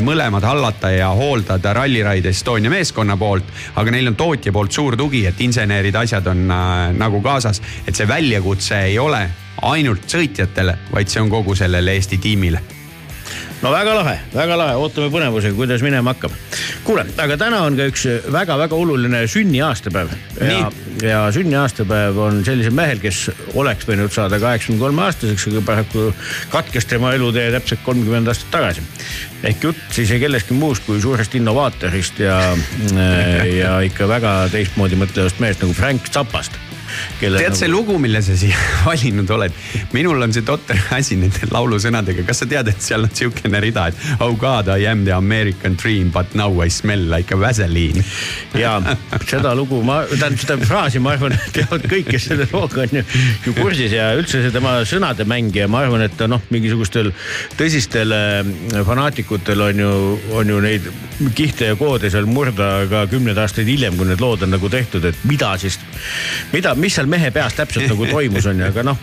mõlemad hallata ja hooldada Rally Ride Estonia meeskonna poolt, aga neil on tootja poolt suur tugi, et insenerid, asjad on äh, nagu kaasas, et see väljakutse ei ole ainult sõitjatele, vaid see on kogu sellele Eesti tiimile no väga lahe, väga lahe, ootame põnevusega, kuidas minema hakkab. kuule, aga täna on ka üks väga-väga oluline sünniaastapäev ja, ja sünniaastapäev on sellisel mehel, kes oleks võinud saada kaheksakümne kolme aastaseks, aga paraku katkes tema elutee täpselt kolmkümmend aastat tagasi. ehk jutt siis ei kellestki muust kui suurest innovaatorist ja, ja ikka väga teistmoodi mõtlevast mehest nagu Frank Zappast. Tead see lugu, mille sa siia [LAUGHS] valinud oled, minul on see totter asi nende laulusõnadega, kas sa tead, et seal on sihukene rida, et oh god, I am the American dream but now I smell like a vaseline. ja seda lugu ma, tähendab seda fraasi, ma arvan, et teavad kõik, kes selle looga on ju, ju kursis. Ja üldse see tema sõnademäng ja ma arvan, et noh, mingisugustel tõsistel äh, fanaatikutel on ju, on ju neid kihte ja koode seal murda ka kümneid aastaid hiljem, kui need lood on nagu tehtud, et mida siis, mida, mis seal mehe peas täpselt nagu toimus, on ju, aga noh,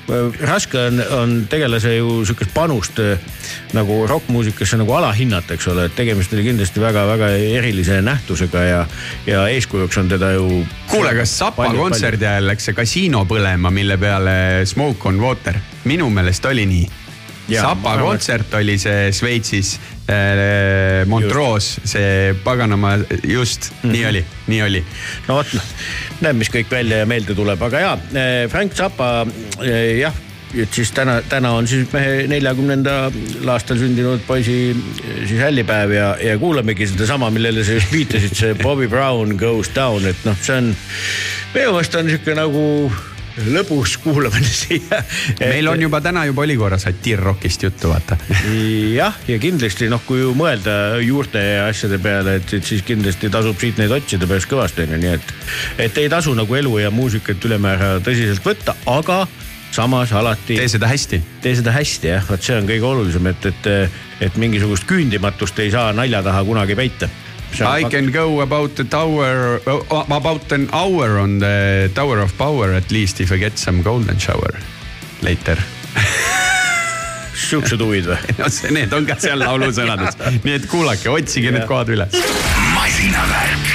raske on, on tegelase ju sihukest panust äh, nagu rokkmuusikasse nagu alahinnata, eks ole, et tegemist oli kindlasti väga-väga erilise nähtusega ja, ja eeskujuks on teda ju. kuule, kas Sapa kontserdi ajal läks see kasiino põlema, mille peale Smoke on water, minu meelest oli nii. Sapa kontsert oli see Šveitsis Montrose, see paganama, just mm, -hmm. nii oli, nii oli. no vot, noh, näeb, mis kõik välja ja meelde tuleb, aga jaa, Frank Zappa eh, jah, et siis täna, täna on siis mehe neljakümnendal aastal sündinud poisi siis hällipäev ja, ja kuulamegi sedasama, millele sa just viitasid, see Bobby Brown Goes Down, et noh, see on minu meelest on sihuke nagu lõbus kuulamine siia. meil on juba täna juba oli korra satiirrockist juttu, vaata. jah, ja kindlasti noh, kui ju mõelda juurte ja asjade peale, et, et siis kindlasti tasub siit neid otsida päris kõvasti onju, nii et, et ei tasu nagu elu ja muusikat ülemäära tõsiselt võtta, aga samas alati. tee seda hästi. tee seda hästi jah, vot see on kõige olulisem, et, et, et mingisugust küündimatust ei saa nalja taha kunagi peita. I can go about a tower, about an hour on the tower of power at least if I get some golden shower later. [LAUGHS] siuksed huvid või? [LAUGHS] no see, need on ka seal laulu sõnades, [LAUGHS] nii et kuulake, otsige need kohad üles. masinavärk.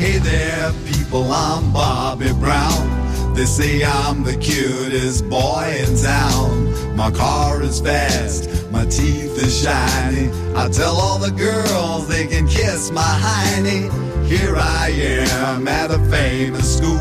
Hey there, people, I'm Bobby Brown. They say I'm the cutest boy in town. My car is fast, my teeth are shiny. I tell all the girls they can kiss my hiney. Here I am at a famous school.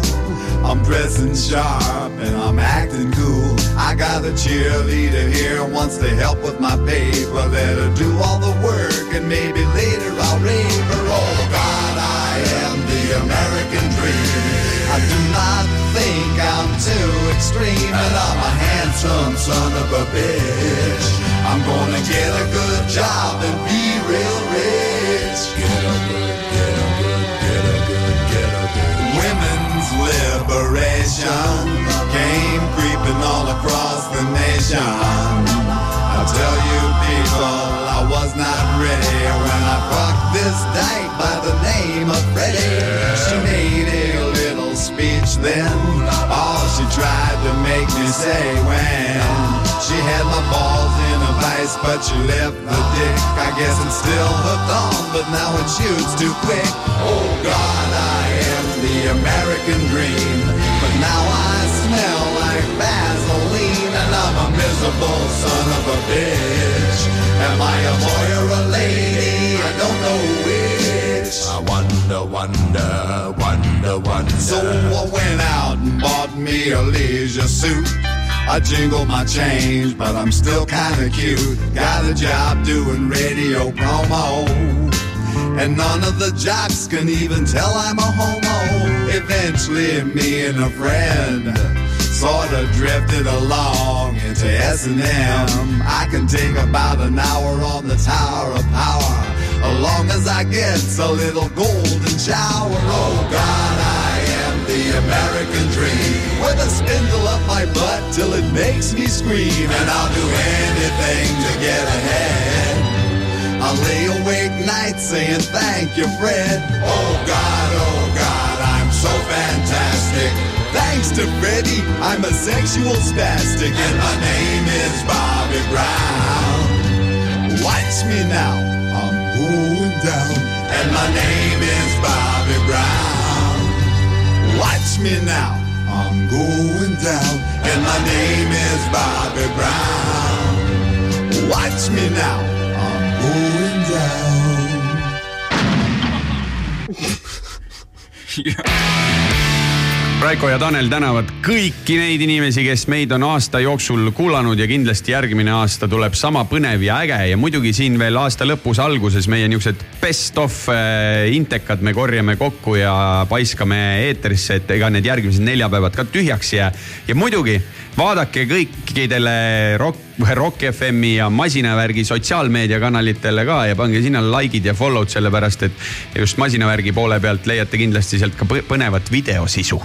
I'm dressing sharp and I'm acting cool. I got a cheerleader here wants to help with my paper. Let her do all the work and maybe later I'll rave her. Oh God, I am the American dream. I do not think I'm too extreme, and I'm a handsome son of a bitch. I'm gonna get a good job and be real rich. Get a good, get a good, get a good, get a good. Women's liberation came creeping all across the nation. I tell you people, I was not ready when I fucked this dyke by the name of Freddie. She made it. Speech then, all she tried to make me say when she had my balls in a vice, but she left the dick. I guess it's still hooked on, but now it shoots too quick. Oh God, I am the American dream, but now I smell like Vaseline, and I'm a miserable son of a bitch. Am I a boy or a lady? I don't know which. I wonder, wonder, wonder, wonder. So I went out and bought me a leisure suit. I jingle my change, but I'm still kinda cute. Got a job doing radio promo. And none of the jocks can even tell I'm a homo. Eventually, me and a friend sorta drifted along into S&M. I can take about an hour on the Tower of Power, long as I get a little golden shower. Oh God, I am the American dream, with a spindle up my butt till it makes me scream, and I'll do anything to get ahead. I'll lay awake nights saying thank you, Fred. Oh God, oh God, I'm so fantastic. Thanks to Freddie, I'm a sexual spastic, and my name is Bobby Brown. Watch me now, going down, and my name is Bobby Brown. Watch me now, I'm going down, and my name is Bobby Brown. Watch me now, I'm going down. [LAUGHS] [LAUGHS] Raiko ja Tanel tänavad kõiki neid inimesi, kes meid on aasta jooksul kuulanud ja kindlasti järgmine aasta tuleb sama põnev ja äge ja muidugi siin veel aasta lõpus alguses meie niisugused best of äh, intekad me korjame kokku ja paiskame eetrisse, et ega need järgmised neljapäevad ka tühjaks ei jää. ja muidugi vaadake kõikidele Rock, Rock FM-i ja Masinavärgi sotsiaalmeediakanalitele ka ja pange sinna like'id ja follow'd, sellepärast et just Masinavärgi poole pealt leiate kindlasti sealt ka põ- põnevat videosisu.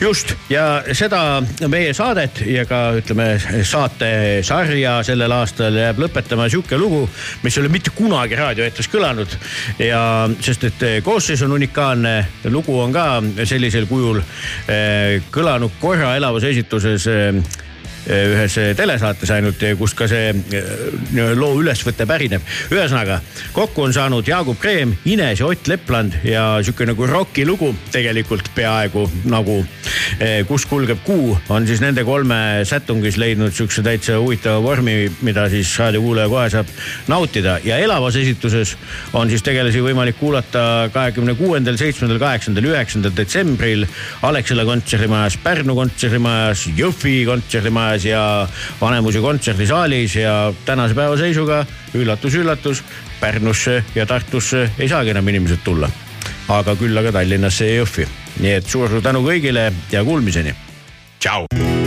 just ja seda meie saadet ja ka ütleme saatesarja sellel aastal jääb lõpetama sihuke lugu, mis ei ole mitte kunagi raadioeetris kõlanud. ja sest, et koosseis on unikaalne, lugu on ka sellisel kujul eh, kõlanud korra elavas esituses eh, ühes telesaates ainult, kust ka see äh, loo ülesvõte pärineb. ühesõnaga kokku on saanud Jaagup Kreem, Ines ja Ott Lepland ja sihuke nagu rokilugu tegelikult peaaegu nagu eh, Kus kulgeb kuu on siis nende kolme sätungis leidnud sihukese täitsa huvitava vormi, mida siis raadiokuulaja kohe saab nautida ja elavas esituses on siis tegelasi võimalik kuulata kahekümne kuuendal, seitsmendal, kaheksandal, üheksandal detsembril Alexela kontserdimajas, Pärnu kontserdimajas, Jõhvi kontserdimajas ja Vanemuise kontserdisaalis ja tänase päeva seisuga üllatus-üllatus, Pärnusse ja Tartusse ei saagi enam inimesed tulla. aga küll aga Tallinnasse ja Jõhvi. nii et suur-suur tänu kõigile ja kuulmiseni. tšau.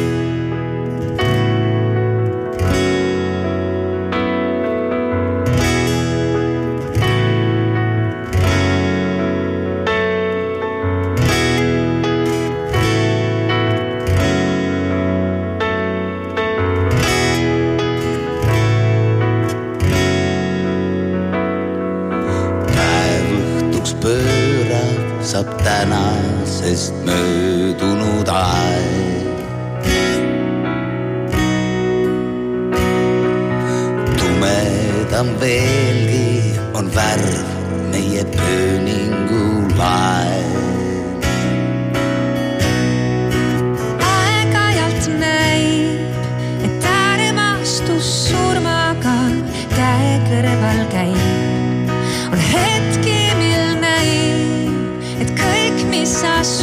Tänasest möödunud aeg. tumedam veelgi on värv meie pööningu laev. kõik,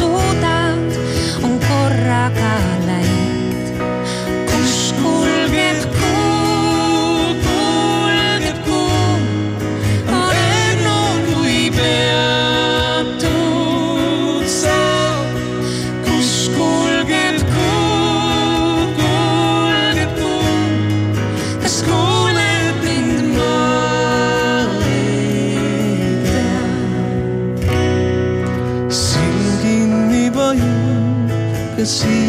esqueci.